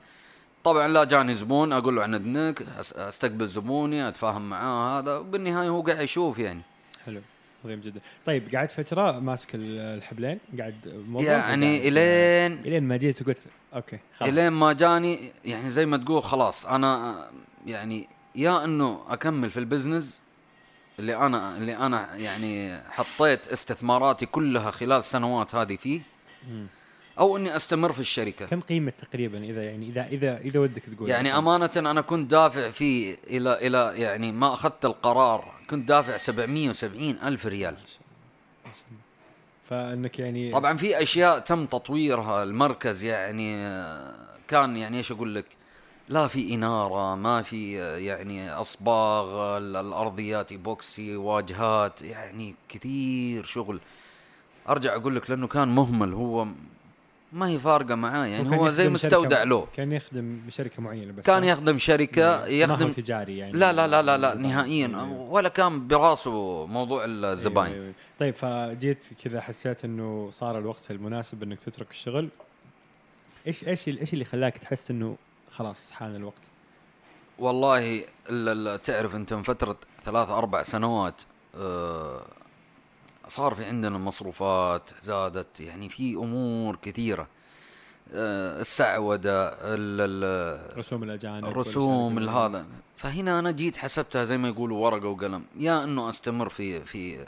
طبعا لا جاني زبون أقول له عن اذنك أس- استقبل زبوني اتفاهم معاه هذا وبالنهايه هو قاعد يشوف يعني
حلو عظيم جدا طيب قعدت فتره ماسك ال- الحبلين قاعد
يعني الين
الين ما جيت وقلت okay خلاص
الين ما جاني يعني زي ما تقول خلاص أنا يعني يا انه اكمل في البزنس اللي أنا اللي أنا يعني حطيت استثماراتي كلها خلال السنوات هذه فيه. أو إني أستمر في الشركة.
كم قيمة تقريبا إذا يعني إذا إذا إذا ودك تقول؟
يعني أمانة أنا كنت دافع فيه إلى إلى يعني ما أخذت القرار كنت دافع 770 ألف ريال.
فإنك يعني
طبعا في أشياء تم تطويرها المركز يعني كان يعني إيش أقول لك؟ لا في إنارة ما في يعني أصباغ ال- الأرضيات بوكسي واجهات يعني كثير شغل. أرجع أقول لك لأنه كان مهمل هو ما هي فارقة معاه يعني هو زي
يخدم
مستودع له
كان يخدم شركه معينة بس
كان؟ يخدم شركة
ما هو
يخدم
تجاري يعني
لا لا لا لا, لا. نهائيا
أيوة.
ولا كان براسه موضوع الزباين
أيوة أيوة. طيب فجيت كذا حسيت إنه صار الوقت المناسب إنك تترك الشغل إيش إيش إيش اللي خلاك تحس إنه خلاص حان الوقت
والله ال- ال- تعرف أنت من فترة ثلاث أربع سنوات آه، صار في عندنا مصروفات زادت يعني في أمور كثيرة. آه، السعودة ال- ال-
رسوم الأجانب
الرسوم هذا. فهنا أنا جيت حسبتها زي ما يقولوا ورقة وقلم. يا إنه أستمر في في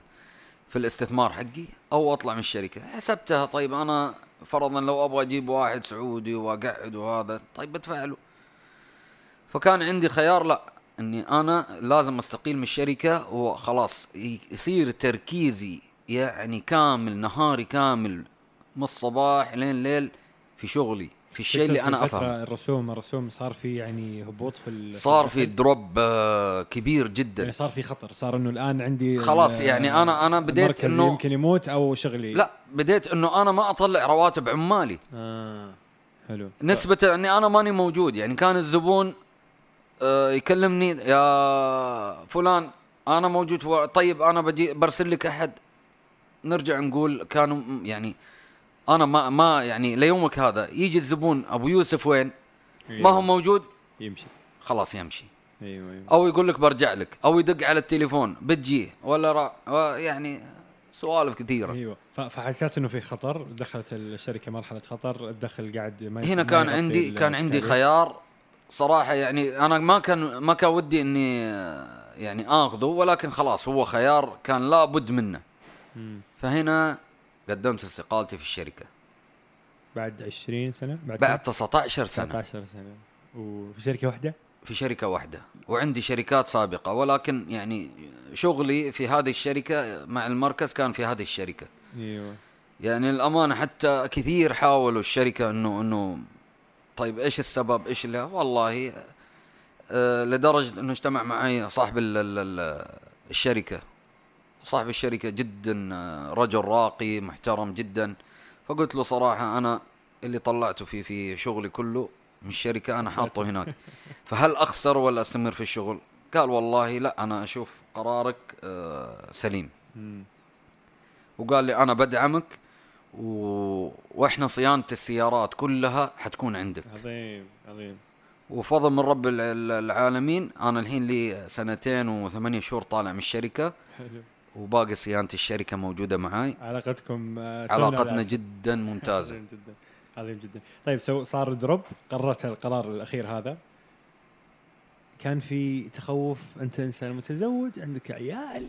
في الاستثمار حقي أو أطلع من الشركة. حسبتها طيب أنا فرضا لو أبغى أجيب واحد سعودي وأقعد وهذا طيب بدفع له فكان عندي خيار لا إني أنا لازم أستقيل من الشركة وخلاص يصير تركيزي يعني كامل نهاري كامل من الصباح لين الليل في شغلي في الشيء اللي
أنا
أفهمه.
الرسوم الرسوم صار في يعني هبوط في ال-
صار في؟ دروب آه، كبير
يعني
جدا
صار في خطر صار إنه الآن عندي
خلاص يعني أنا- أنا بديت
المركز
إنه-
يمكن يموت أو شغلي.
لا بديت إنه أنا ما أطلع رواتب عمالي.
آه حلو.
نسبة إني أنا ماني موجود يعني كان الزبون آه، يكلمني يا فلان أنا موجود طيب أنا بجي برسل لك أحد. نرجع نقول كانوا م- يعني أنا ما ما يعني ليومك هذا. يجي الزبون أبو يوسف وين؟ ما هو موجود؟
يمشي.
خلاص يمشي.
أيوه أيوه.
أو يقول لك برجع لك أو يدق على التليفون بتجي ولا را يعني سوالف
كثيرة. أيوه. فحسيت إنه في خطر. دخلت الشركة مرحلة خطر. الدخل قاعد ما
هنا
ما
كان
يغطي
عندي كان عندي. خيار صراحة يعني أنا ما كان ما كان ودي إني يعني آخذه ولكن خلاص هو خيار كان لابد منه.
مم.
فهنا قدمت استقالتي في الشركة.
بعد 20 سنة؟ بعد
بعد 19 سنة.
19 سنة. وفي شركة واحدة؟
في شركة واحدة. وعندي شركات سابقة ولكن يعني شغلي في هذه الشركة مع المركز كان في هذه الشركة.
أيوه.
يعني الامانه حتى كثير حاولوا الشركة إنه إنه طيب إيش السبب؟ إيش اللي؟ والله آه لدرجة إنه اجتمع معي صاحب ال ال ال الشركة. صاحب الشركة جدا آه، رجل راقي محترم جدا. فقلت له صراحة أنا اللي طلعته في في شغلي كله من الشركة أنا حاطه هناك. فهل أخسر ولا أستمر في الشغل؟ قال والله لا أنا أشوف قرارك آه سليم. وقال لي أنا بدعمك و... وإحنا صيانة السيارات كلها حتكون عندك.
عظيم عظيم.
وفضل من رب الع- الع- العالمين أنا الحين لي سنتين وثمانية شهور طالع من الشركة.
حلو.
وباقي صيانة الشركة موجودة معاي.
علاقتكم آه،
علاقتنا جدا ممتازة.
عظيم جدا. عظيم جدا. طيب so صار drop قررت القرار الأخير هذا. كان في تخوف أنت إنسان متزوج عندك عيال.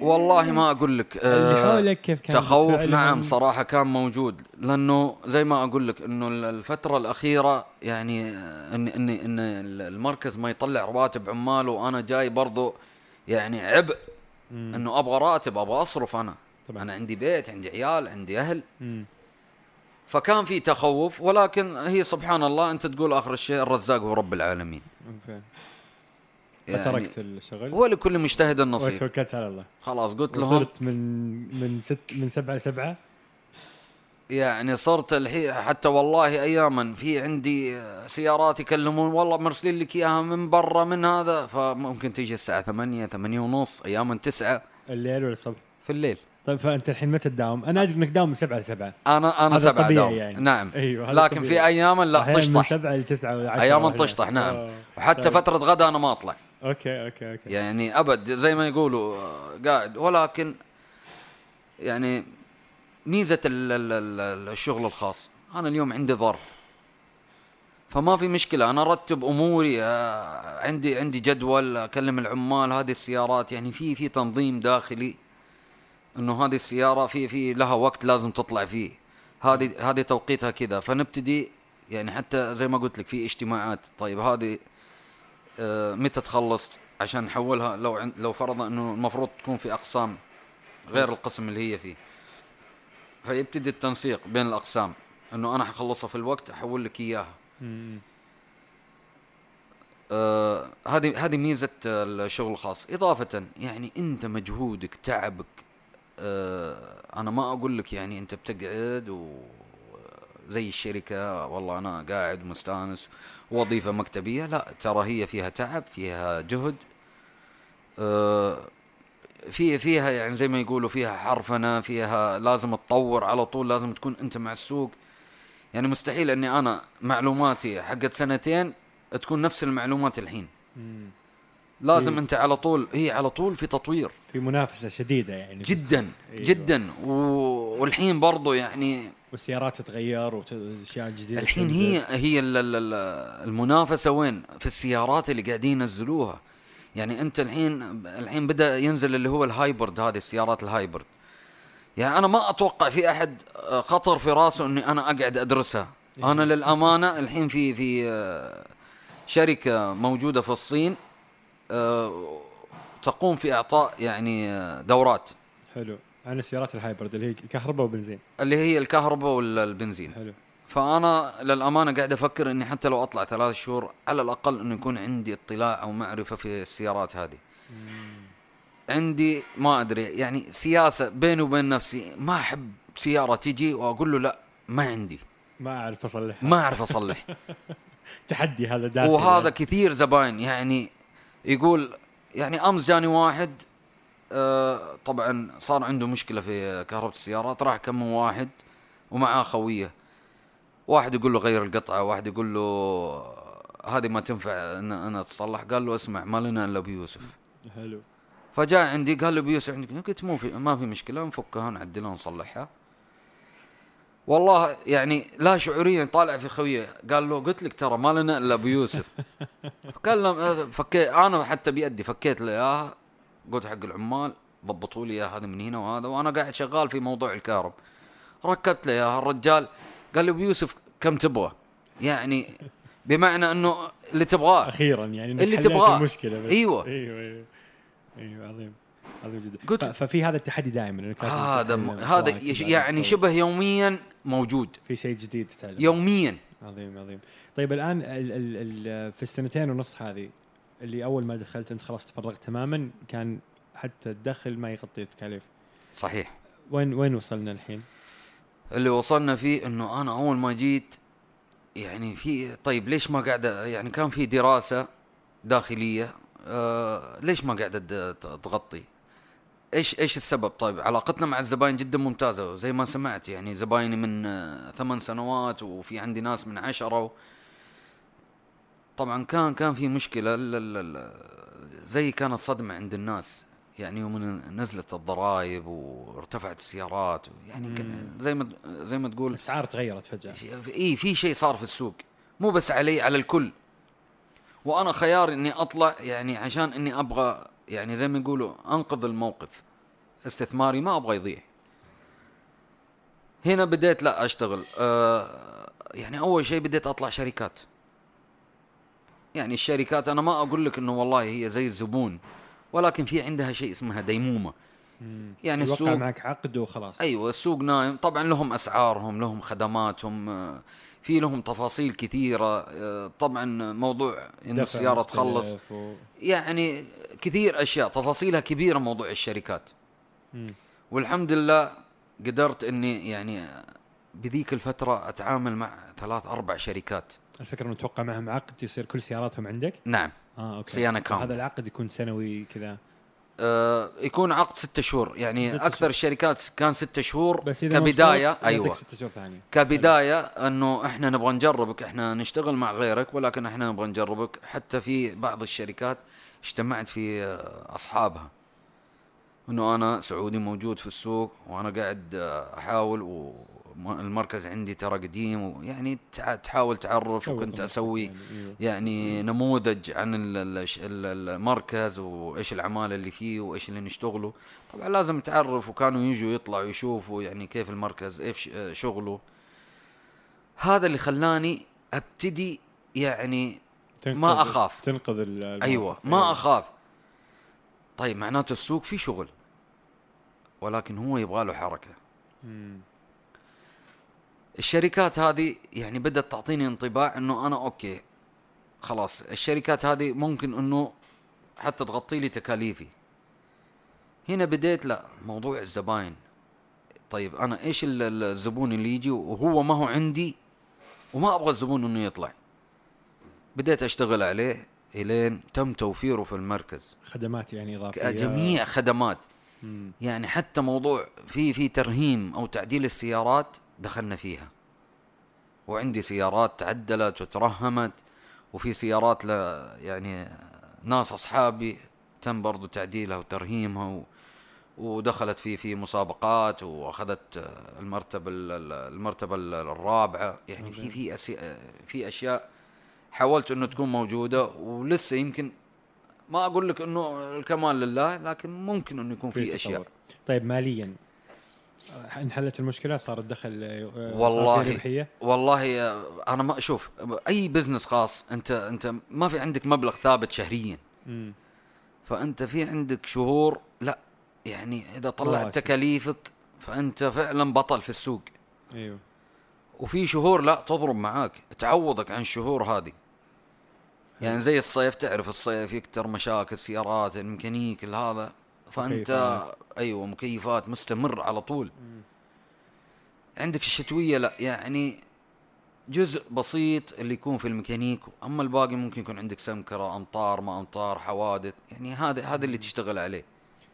والله ما أقول لك
اللي
آه،
حولك كيف كان
تخوف؟ نعم صراحة كان موجود. لأنه زي ما أقول لك إنه ال- الفترة الأخيرة يعني آه، إن إن إن المركز ما يطلع رواتب عمال وأنا جاي برضو يعني عبء.
مم.
إنه أبغى راتب أبغى أصرف أنا
طبعاً.
أنا عندي بيت عندي عيال عندي أهل
مم.
فكان في تخوف ولكن هي سبحان الله أنت تقول آخر الشيء الرزاق هو رب العالمين
فين.
يعني
فتركت الشغل
هو لكل مجتهد النصيب
وتوكلت على الله
خلاص قلت لهم
وصرت من من ست من سبعة لسبعة
يعني صرت الحين حتى والله اياما في عندي سيارات يكلمون والله مرسلين لك إياها من برا من هذا فممكن تيجي الساعة 8 8 ونص اياما 9
الليل ولا الصبح
في الليل
طيب فأنت الحين متى تداوم؟ أنا ادري انك داوم من سبعة لسبعة
أنا أنا
هذا
سبعة
طبيعي
داوم
يعني.
نعم
أيوه
لكن
طبيعي.
في اياما لا
أحياناً من
تشطح
سبعة لتسعة وعشرة
اياما
وأحياناً.
تشطح نعم
آه.
وحتى
طيب.
فترة غدا أنا ما أطلع
okay okay okay
يعني أبد زي ما يقولوا قاعد ولكن يعني ميزة ال- ال- ال- الشغل الخاص. أنا اليوم عندي ظرف. فما في مشكلة. أنا أرتب أموري آه، عندي عندي جدول أكلم العمال هذه السيارات. يعني في في تنظيم داخلي. إنه هذه السيارة في في لها وقت لازم تطلع فيه. هذه هذه توقيتها كذا. فنبتدي يعني حتى زي ما قلت لك في اجتماعات. طيب هذه آه، متى تخلص عشان نحولها لو لو فرضنا إنه المفروض تكون في أقسام غير القسم اللي هي فيه. فيبتدي التنسيق بين الأقسام. إنه أنا حخلصها في الوقت احول لك
إياها.
آه، هذه هذه ميزة آه، الشغل الخاص. إضافة يعني أنت مجهودك تعبك آه، أنا ما أقول لك يعني أنت بتقعد و زي الشركة والله أنا قاعد مستأنس وظيفة مكتبية. لا ترى هي فيها تعب فيها جهد. آه، في فيها يعني زي ما يقولوا فيها حرفنة فيها لازم تطور على طول لازم تكون أنت مع السوق يعني مستحيل إني أنا معلوماتي حقت سنتين تكون نفس المعلومات الحين
مم.
لازم
إيه.
أنت على طول هي على طول في تطوير
في منافسة شديدة يعني
جدا.
أيوة.
جدا و... والحين برضو يعني
والسيارات تتغير واشياء جديدة
الحين. هي هي ال- ال- ال- المنافسة وين في السيارات اللي قاعدين ينزلوها يعني انت الحين الحين بدأ ينزل اللي هو ال hybrid هذه السيارات ال hybrid. يعني أنا ما أتوقع في أحد آه، خطر في راسه إني أنا أقعد أدرسها. أنا للأمانة الحين في في آه، شركة موجودة في الصين آه، تقوم في إعطاء يعني دورات.
حلو. عن السيارات الهايبرد اللي هي كهرباء وبنزين.
اللي هي الكهرباء والبنزين.
حلو.
فأنا للأمانة قاعد أفكر إني حتى لو أطلع ثلاث شهور على الأقل إنه يكون عندي اطلاع أو معرفة في السيارات هذه. عندي ما أدري يعني سياسة بيني وبين نفسي ما أحب سيارة تجي وأقول له لا ما عندي.
ما أعرف أصلح.
ما أعرف أصلح.
تحدي هذا داخلي
وهذا كثير زباين يعني يقول يعني أمس جاني واحد آه طبعا صار عنده مشكلة في كهرباء السيارات راح كم واحد ومعاه خوية. واحد يقول له غير القطعة واحد يقول له هذه ما تنفع ان أنا تصلح قال له اسمع ما لنا إلا أبو يوسف.
حلو.
فجاء عندي قال له ابو يوسف عندك؟ قلت مو في ما في مشكلة نفكها نعدلها ونصلحها. والله يعني لا شعوريا طالع في خويه. قال له قلت لك ترى ما لنا إلا أبو يوسف. قال له فكيت أنا حتى بيدي فكيت له إياها. قلت حق العمال ضبطوا لي إياها هذا من هنا وهذا. وأنا قاعد شغال في موضوع الكهرب. ركبت له إياها. الرجال قال لي أبو يوسف كم تبغى؟ يعني بمعنى إنه اللي تبغاه.
أخيرا يعني
اللي تبغاه.
المشكلة بس.
أيوة.
أيوه أيوه. أيوه عظيم. عظيم جدا.
قلت-
ففي هذا التحدي دائما إنك
هذا هذا يعني
تطور.
شبه يوميا موجود.
في شيء جديد تتعلم
يوميا.
عظيم عظيم. طيب الآن ال ال ال في السنتين ونص هذه اللي أول ما دخلت أنت خلاص تفرغت تماما كان حتى الدخل ما يغطي التكاليف
صحيح.
وين وين وصلنا الحين؟
اللي وصلنا فيه إنه أنا أول ما جيت يعني في طيب ليش ما قاعد يعني كان في دراسة داخلية آه ليش ما قاعدة تغطي؟ إيش إيش السبب؟ طيب علاقتنا مع الزباين جدا ممتازة وزي ما سمعت يعني زبايني من آه ثمان سنوات وفي عندي ناس من عشرة و... طبعا كان كان في مشكلة زي كانت صدمة عند الناس. يعني يوم نزلت الضرائب وارتفعت السيارات يعني. زي ما زي ما تقول
الأسعار تغيرت فجأة.
اي في شيء صار في السوق مو بس علي على الكل. وأنا خياري إني أطلع يعني عشان إني أبغى يعني زي ما يقولوا أنقذ الموقف. استثماري ما أبغى يضيع. هنا بديت لا أشتغل. آه يعني أول شيء بديت أطلع شركات. يعني الشركات أنا ما أقول لك إنه والله هي زي الزبون. ولكن في عندها شيء اسمها ديمومة. يعني
يوقع
السوق
معك عقد وخلاص.
أيوه السوق نايم. طبعا لهم أسعارهم لهم خدماتهم آه، في لهم تفاصيل كثيرة. آه، طبعا موضوع
إنه
السيارة تخلص.
و...
يعني كثير أشياء تفاصيلها كبيرة موضوع الشركات.
مم.
والحمد لله قدرت إني يعني بذيك الفترة أتعامل مع ثلاث أربع شركات.
الفكرة إنه توقع معهم عقد يصير كل سياراتهم عندك؟
نعم.
آه أوكي.
صيانة كاملة.
هذا العقد يكون سنوي كذا؟
آه يكون عقد ستة شهور. يعني
ستة
أكثر
شهور.
الشركات كان ستة شهور
بس
إذا
كبداية.
أيوه.
يعطيك ست شهور ثانية.
كبداية إنه إحنا نبغى نجربك. إحنا نشتغل مع غيرك ولكن إحنا نبغى نجربك. حتى في بعض الشركات اجتمعت في آه، أصحابها. إنه أنا سعودي موجود في السوق وأنا قاعد آه، أحاول والمركز عندي ترى قديم ويعني تحاول تعرف وكنت أسوي
يعني، أيوه.
يعني نموذج عن المركز وإيش العماله اللي فيه وإيش اللي نشتغله طبعا لازم تعرف وكانوا يجوا يطلعوا يشوفوا يعني كيف المركز إيش شغله هذا اللي خلاني أبتدي يعني ما أخاف.
تنقذ الموقف.
أيوه ما أخاف طيب معناته السوق في شغل ولكن هو يبغى له حركة
مم.
الشركات هذه يعني بدأت تعطيني انطباع إنه أنا أوكي خلاص. الشركات هذه ممكن إنه حتى تغطي لي تكاليفي. هنا بديت لا موضوع الزباين. طيب أنا إيش ال- ال- الزبون اللي يجي؟ وهو ما هو عندي وما أبغى الزبون إنه يطلع. بديت أشتغل عليه إلين تم توفيره في المركز.
خدمات يعني إضافية.
جميع خدمات.
مم.
يعني حتى موضوع في في ترهيم أو تعديل السيارات دخلنا فيها. وعندي سيارات تعدلت وترهمت وفي سيارات ل يعني ناس أصحابي تم برضو تعديلها وترهيمها و ودخلت في في مسابقات وأخذت المرتبة ال- ال- المرتبة ال- الرابعة. يعني في في أسي- في أشياء حاولت إنه تكون موجودة ولسه يمكن ما أقول لك إنه الكمال لله لكن ممكن إنه يكون في
أشياء. طيب ماليا. انحلت المشكلة صار الدخل آه، صار
والله.
ربحية
والله آه، أنا ما أشوف أي business خاص أنت أنت ما في عندك مبلغ ثابت شهريا
مم.
فأنت في عندك شهور لا يعني إذا طلعت. تكاليفك فأنت فعلا بطل في السوق
أيوه
وفي شهور لا تضرب معاك تعوضك عن الشهور هذه يعني زي الصيف تعرف الصيف يكتر مشاكل سيارات الميكانيك هذا فأنت
مكيفات.
أيوه مكيفات مستمر على طول. عندك الشتوية لا يعني جزء بسيط اللي يكون في الميكانيك أما الباقي ممكن يكون عندك سمكرة أمطار ما أمطار حوادث يعني هذا هذا اللي تشتغل عليه.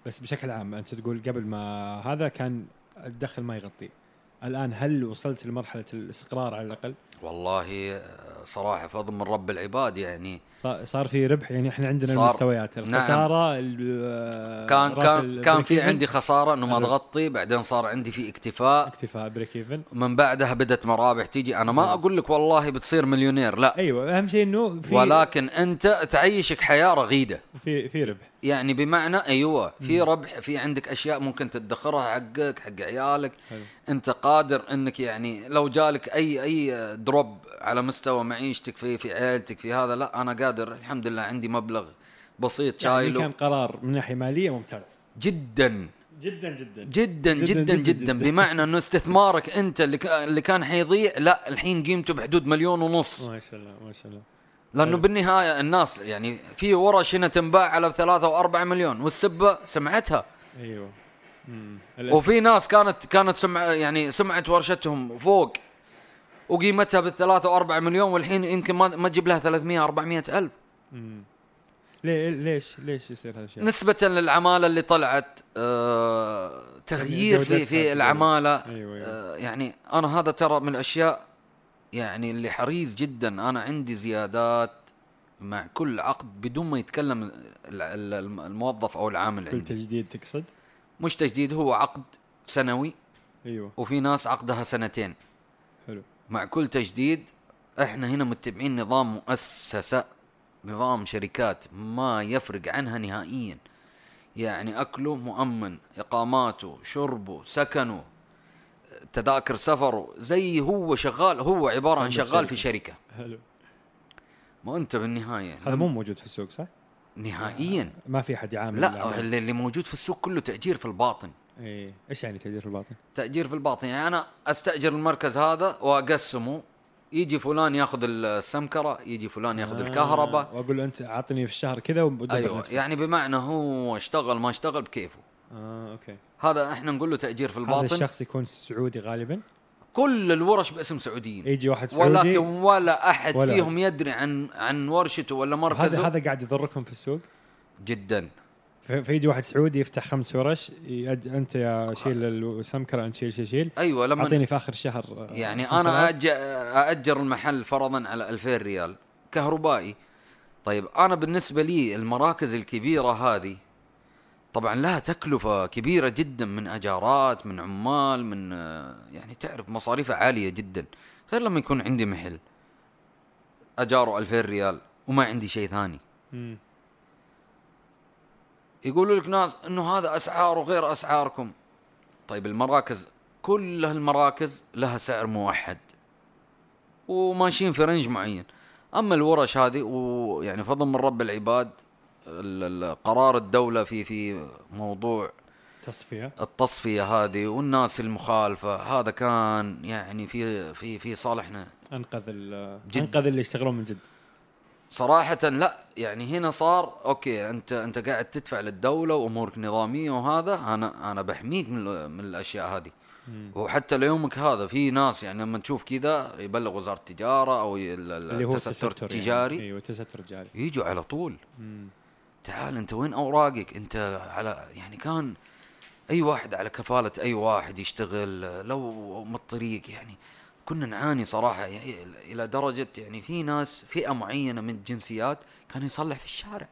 بس بشكل عام أنت تقول قبل ما هذا كان الدخل ما يغطي. الآن هل وصلت لمرحلة الاستقرار على الأقل؟
والله آه، صراحة فضل من رب العباد يعني.
صار- في ربح يعني إحنا عندنا. المستويات.
نعم.
الخسارة ال-
كان كان كان في عندي خسارة إنه ما. تغطي بعدين صار عندي في اكتفاء.
اكتفاء break even
من بعدها بدت مرابح تيجي. أنا ما
حلو.
أقول لك والله بتصير مليونير لا.
أيوه أهم شيء إنه في
ولكن أنت تعيشك حياة رغيدة.
في في ربح.
يعني بمعنى أيوه في ربح في عندك أشياء ممكن تدخرها حقك حق عيالك.
حلو.
أنت قادر أنك يعني لو جالك أي أي دروب على مستوى معيشتك في في عيلتك في هذا لا أنا قادر الحمد لله عندي مبلغ بسيط
يعني
شايله.
كان قرار من ناحية مالية ممتاز.
جدا.
جدا جدا.
جدا
جداً
جدا. بمعنى إنه استثمارك أنت اللي كان حيضيع لا الحين قيمته بحدود مليون ونص.
ما شاء الله ما شاء الله.
لأنه
حلو.
بالنهاية الناس يعني في ورش هنا تنباع على بثلاثة وأربعة مليون والسبة سمعتها
أيوه مم.
وفي ناس كانت كانت سمع يعني سمعت ورشتهم فوق وقيمتها بالثلاثة وأربعة مليون والحين يمكن ما ما تجيب لها 300 400 ألف
مم. ليه ليش ليش يصير هذا الشيء؟
نسبة للعمالة اللي طلعت آه تغيير في
جودتها
في
تقريباً.
العمالة
أيوه أيوه
آه يعني أنا هذا ترى من الأشياء يعني اللي حريص جدا. أنا عندي زيادات مع كل عقد بدون ما يتكلم ال- ال- الموظف أو العامل
كل
عندي.
تجديد تقصد؟
مش تجديد هو عقد سنوي.
أيوه.
وفي ناس عقدها سنتين.
حلو.
مع كل تجديد إحنا هنا متبعين نظام مؤسسة نظام شركات ما يفرق عنها نهائيا. يعني أكله مؤمن إقاماته شربه سكنه تذاكر سفره زي هو شغال هو عبارة عن شغال
في
في شركة.
حلو.
ما أنت بالنهاية.
هذا مو موجود في السوق صح؟
نهائيا.
ما في أحد يعامل
لا. اللي اللي موجود في السوق كله تأجير في الباطن.
إيه. إيش يعني تأجير في الباطن؟
تأجير في الباطن. يعني أنا أستأجر المركز هذا وأقسمه. يجي فلان ياخذ السمكرة يجي فلان ياخذ
آه،
الكهرباء.
وأقول له أنت أعطني في الشهر كذا
أيوه.
نفسك.
يعني بمعنى هو اشتغل ما اشتغل بكيفه.
آه okay.
هذا إحنا نقول له تأجير في
هذا
الباطن.
الشخص يكون سعودي غالبا.
كل الورش باسم سعوديين.
يجي واحد سعودي.
ولكن ولا أحد
ولا-
فيهم يدري عن عن ورشته ولا
هذا
مركزه.
هذا قاعد يضركم في السوق؟
جدا.
فيجي واحد سعودي يفتح خمس ورش يأج... أنت يا شيل السمكرة أنت شيل شيل شيل.
أيوه لما
أعطيني في آخر شهر آه،
يعني
أنا.
أج... أأجر المحل فرضا على 2000 ريال كهربائي. طيب أنا بالنسبة لي المراكز الكبيرة هذه طبعا لها تكلفة كبيرة جدا من أجارات من عمال من آه، يعني تعرف مصاريفها عالية جدا. غير لما يكون عندي محل. أجاره 2000 ريال وما عندي شيء ثاني. يقولوا لك ناس إنه هذا اسعاره غير أسعاركم. طيب المراكز كل المراكز لها سعر موحد وماشيين في range معين. أما الورش هذه ويعني فضل من رب العباد ال- ال- قرار الدولة في في موضوع
تصفية
التصفية هذه والناس المخالفة هذا كان يعني في في في صالحنا
أنقذ
جد.
أنقذ اللي يشتغلون من جد
صراحة لا يعني هنا صار okay انت أنت قاعد تدفع للدولة وأمورك نظامية وهذا أنا أنا بحميك من من الأشياء هذه. وحتى ليومك هذا في ناس يعني لما تشوف كذا يبلغ وزارة التجارة أو
اللي هو
التستر
التستر
التجاري
يعني. أيوه التستر التجاري
يجوا على طول
مم.
تعال انت وين اوراقك؟ انت على يعني كان اي واحد على كفالة اي واحد يشتغل لو من الطريق يعني. كنا نعاني صراحة يعني إلى درجة يعني في ناس فئة معينة من الجنسيات كان يصلح في الشارع.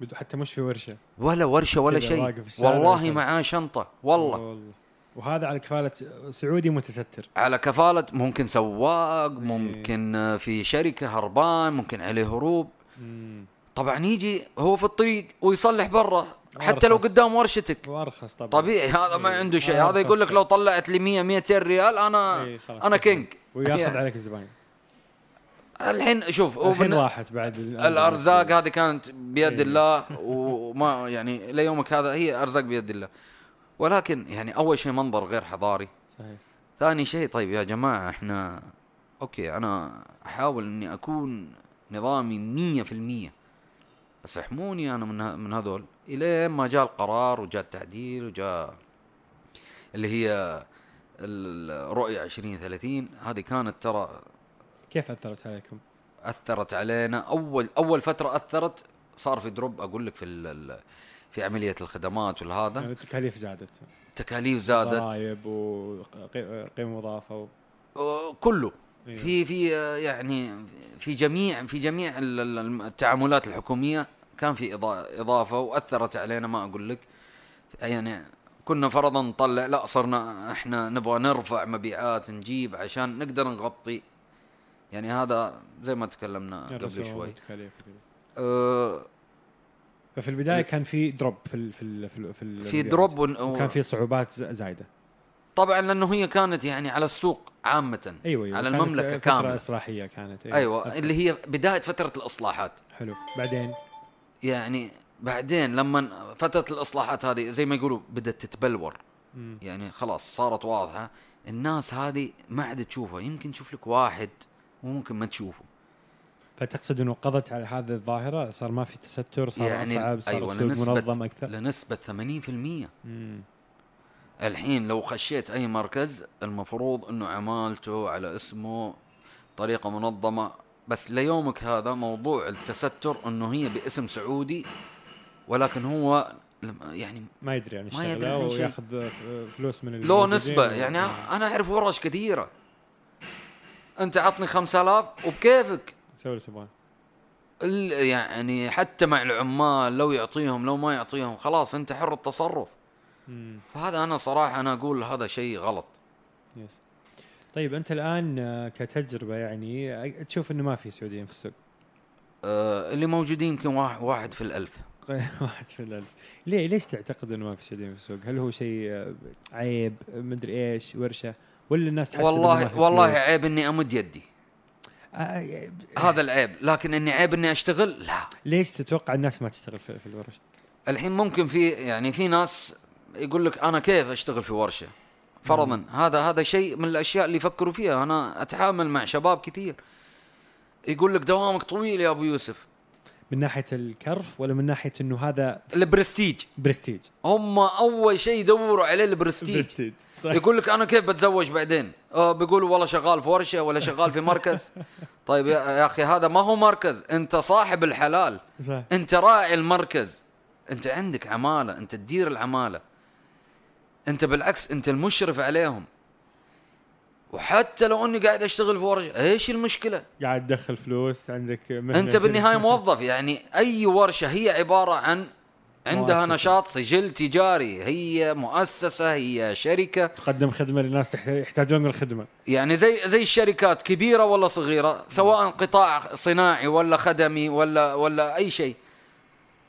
بدو حتى مش في ورشة.
ولا ورشة ولا شيء. والله. معاه شنطة. والله.
والله. وهذا على كفالة سعودي متستر.
على كفالة ممكن سواق
إيه.
ممكن في شركة هربان ممكن عليه هروب.
مم.
طبعا يجي هو في الطريق ويصلح برا حتى لو قدام ورشتك.
وأرخص طبعا.
طبيعي هذا ما
إيه.
عنده شيء.
هذا
يقول لك لو طلعت لي 100 200 ريال أنا
إيه،
أنا كينج.
وياخذ
يعني.
عليك الزباين
الحين شوف
الحين واحد بعد
الأرزاق هذه كانت بيد
إيه.
الله وما يعني ليومك هذا هي أرزاق بيد الله. ولكن يعني أول شيء منظر غير حضاري.
صحيح.
ثاني شيء طيب يا جماعة إحنا أوكي أنا أحاول إني أكون نظامي 100% سحموني أنا من من هذول إلى ما جاء القرار وجاء التعديل وجاء اللي هي الرؤية 2030 هذه كانت ترى
كيف أثرت عليكم؟
أثرت علينا. أول أول فترة أثرت صار في دروب أقول لك في في عملية الخدمات والهذا.
يعني التكاليف زادت.
التكاليف زادت.
ضرائب وقيمه مضافه و...
كله.
إيه.
في في يعني في جميع في جميع التعاملات الحكومية كان في إضافة وأثرت علينا ما أقول لك. يعني كنا فرضا نطلع لا صرنا إحنا نبغى نرفع مبيعات نجيب عشان نقدر نغطي. يعني هذا زي ما تكلمنا قبل شوي. أه
ففي البداية كان في drop في ال في ال في, ال في,
في drop ون-
وكان في صعوبات زايدة.
طبعا لأنه هي كانت يعني على السوق عامة.
أيوه أيوه
على
كانت
المملكة
فترة
كاملة.
اصلاحيه كانت
أيوه.
okay.
اللي هي بداية فترة الإصلاحات.
حلو. بعدين؟
يعني بعدين لما فترة الإصلاحات هذه زي ما يقولوا بدأت تتبلور.
مم.
يعني خلاص صارت واضحة. الناس هذه ما عاد تشوفها. يمكن تشوف لك واحد وممكن ما تشوفه.
فتقصد إنه قضت على هذه الظاهرة؟ صار ما في تستر؟ صار
يعني
اصعب صار
أيوة، لنسبة-
منظم أكثر؟
لنسبة 80%
مم.
الحين لو خشيت أي مركز المفروض إنه عمالته على اسمه طريقة منظمة بس ليومك هذا موضوع التستر إنه هي باسم سعودي ولكن هو يعني
ما يدري عن
ما يدري
الشغله
عن شيء.
وياخذ فلوس من
له
الموجودين
نسبة
و-
يعني أنا أعرف ورش كثيرة. أنت عطني 5000 وبكيفك؟
سوي اللي تبغاه.
يعني حتى مع العمال لو يعطيهم لو ما يعطيهم خلاص أنت حر التصرف.
مم.
فهذا أنا صراحة أنا أقول هذا شيء غلط.
يس طيب أنت الآن آه، كتجربة يعني آه، تشوف إنه ما في سعوديين في السوق؟
آه اللي موجودين يمكن واحد, واحد في الألف.
واحد في الألف. ليه؟ ليش تعتقد إنه ما في شيء في السوق؟ هل هو شيء آه، عيب مدري إيش ورشة؟ ولا الناس تحس
والله والله؟ عيب إني أمد يدي.
آه،
هذا العيب. لكن إني عيب إني أشتغل؟ لا.
ليش تتوقع الناس ما تشتغل في, في الورش؟
الحين ممكن في يعني في ناس يقول لك أنا كيف أشتغل في ورشة؟ فرضا. هذا هذا شيء من الأشياء اللي يفكروا فيها. أنا أتعامل مع شباب كثير. يقول لك دوامك طويل يا أبو يوسف.
من ناحية الكرف ولا من ناحية إنه هذا
ال
prestige. prestige؟
هم أول شيء يدوروا عليه ال
prestige. prestige طيب.
يقول لك أنا كيف بتزوج بعدين؟ آه بيقولوا والله شغال في ورشة ولا شغال في مركز. طيب يا, يا أخي هذا ما هو مركز. أنت صاحب الحلال.
صح.
أنت راعي المركز. أنت عندك عمالة. أنت تدير العمالة. انت بالعكس انت المشرف عليهم. وحتى لو اني قاعد اشتغل في ورشة إيش المشكلة؟
قاعد تدخل فلوس عندك مهنة
انت
بالنهاية.
موظف يعني أي ورشة هي عبارة عن عندها
مؤسسة.
نشاط سجل تجاري هي مؤسسة هي شركة.
تقدم خدمة للناس يحتاجون الخدمة.
يعني زي زي الشركات كبيرة ولا صغيرة سواء قطاع صناعي ولا خدمي ولا ولا أي شيء.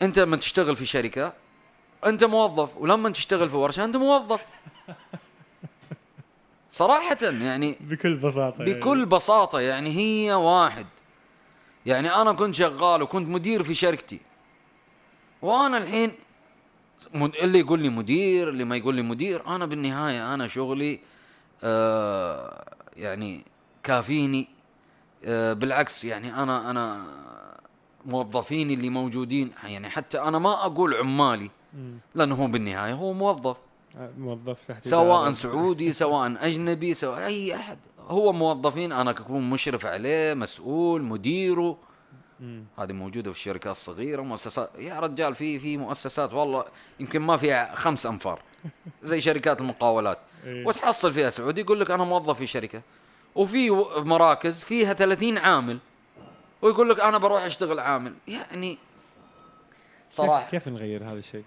انت لما تشتغل في شركة أنت موظف ولما تشتغل في ورشة أنت موظف. صراحة يعني
بكل بساطة
بكل بساطة يعني هي واحد. يعني أنا كنت شغال وكنت مدير في شركتي. وأنا الحين اللي يقول لي مدير اللي ما يقول لي مدير أنا بالنهاية أنا شغلي آه يعني كافيني آه بالعكس يعني أنا أنا موظفيني اللي موجودين. يعني حتى أنا ما أقول عمالي. لأنه هو بالنهاية هو موظف.
آه، موظف تحت
سواء. سعودي سواء أجنبي سواء أي أحد. هو موظفين أنا اكون مشرف عليه مسؤول مديره. هذه موجودة في الشركات الصغيرة مؤسسات. يا رجال في في مؤسسات والله يمكن ما فيها خمس أنفار. زي شركات المقاولات.
إيه.
وتحصل فيها سعودي يقول لك أنا موظف في شركة. وفي مراكز فيها 30 عامل. ويقول لك أنا بروح أشتغل عامل. يعني صراحة.
كيف, نغير هذا الشيء؟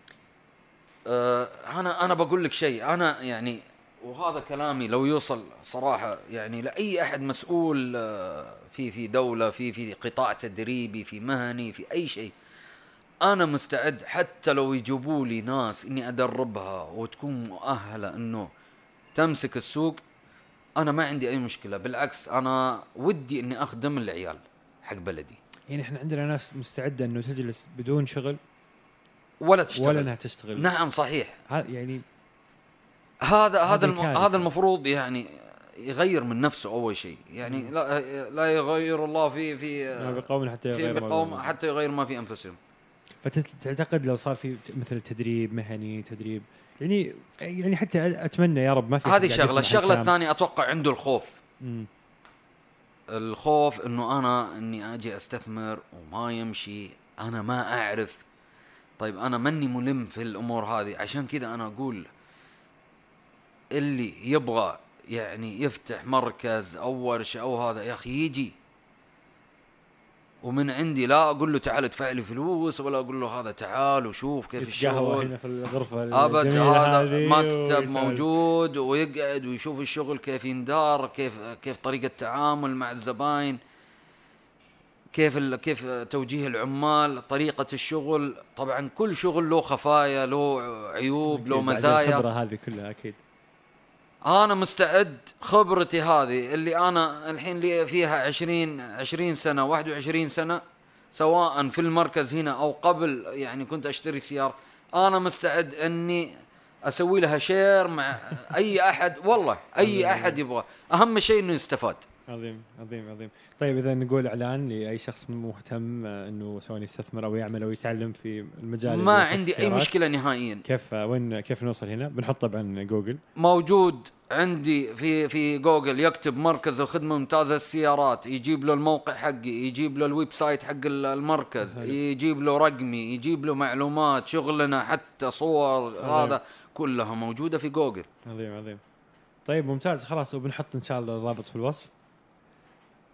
آه، أنا أنا بقول لك شيء. أنا يعني وهذا كلامي لو يوصل صراحة يعني لأي أحد مسؤول آه، في في دولة في في قطاع تدريبي في مهني في أي شيء. أنا مستعد حتى لو يجيبوا لي ناس إني أدربها وتكون مؤهلة إنه تمسك السوق أنا ما عندي أي مشكلة. بالعكس أنا ودي إني أخدم العيال حق بلدي.
يعني إحنا عندنا ناس مستعدة إنه تجلس بدون شغل
ولا تشتغل.
ولا إنها تشتغل.
نعم صحيح.
يعني
هذا هذا الم... هذا المفروض يعني يغير من نفسه أول شيء. يعني لا لا يغير الله في في
بقوم حتى
في
يغير
بقوم
موضوع.
حتى يغير ما في أنفسهم.
فتعتقد لو صار في مثل تدريب مهني تدريب يعني يعني حتى أتمنى يا رب ما في
هذه
شغلة
الشغله. الثانية أتوقع عنده الخوف.
مم.
الخوف إنه أنا إني أجي أستثمر وما يمشي أنا ما أعرف طيب أنا ماني ملم في الأمور هذه. عشان كذا أنا أقول اللي يبغى يعني يفتح مركز أو ورشة أو هذا يا أخي يجي. ومن عندي لا أقول له تعال ادفع لي فلوس ولا أقول له هذا تعال وشوف كيف الشغل.
هنا في
الغرفة
أبد
هذا مكتب. موجود ويقعد ويشوف الشغل كيف يندار كيف كيف طريقة التعامل مع الزباين. كيف كيف توجيه العمال طريقة الشغل. طبعا كل شغل له خفايا له عيوب له مزايا.
الخبرة هذه كلها أكيد.
أنا مستعد خبرتي هذه اللي أنا الحين لي فيها 20 20 سنة 21 سنة سواء في المركز هنا أو قبل يعني كنت أشتري سيارة. أنا مستعد إني أسوي لها share مع أي أحد والله أي أحد يبغى أهم شيء إنه يستفاد.
عظيم عظيم عظيم. طيب إذا نقول إعلان لأي شخص مهتم آه، إنه سواء يستثمر أو يعمل أو يتعلم في المجال
ما عندي
أي
مشكلة نهائيا.
كيف آه، وين كيف نوصل هنا؟ بنحط طبعا جوجل.
موجود عندي في في جوجل يكتب مركز الخدمة الممتازه للسيارات يجيب له الموقع حقي يجيب له ال website حق ال- المركز
حلو.
يجيب له رقمي يجيب له معلومات شغلنا حتى صور. هذا كلها موجودة في جوجل.
عظيم عظيم. طيب ممتاز خلاص وبنحط إن شاء الله الرابط في الوصف.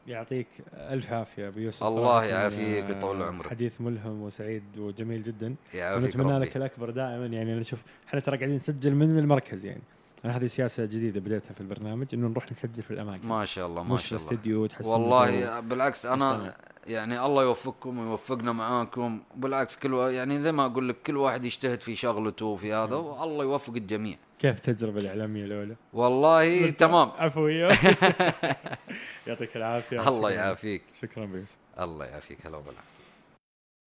يعطيك ألف عافية أبو يوسف
الله يعافيك
آه،
ويطول عمرك.
حديث ملهم وسعيد وجميل جدا.
يعافيك
ونتمنى لك الأكبر دائما. يعني أنا شوف إحنا ترى قاعدين نسجل من المركز يعني. أنا هذه سياسة جديدة بديتها في البرنامج إنه نروح نسجل في الأماكن.
ما شاء الله ما شاء الله.
استديو تحس
والله بالعكس أنا
مستمع.
يعني الله يوفقكم ويوفقنا معاكم. بالعكس كل يعني زي ما أقول لك كل واحد يجتهد في شغلته وفي هذا والله يوفق الجميع.
كيف التجربة الإعلامية الأولى؟
والله تمام.
عفويه يعطيك العافية.
الله. يعافيك.
شكرا بيوسف.
الله يعافيك. هلا وغلا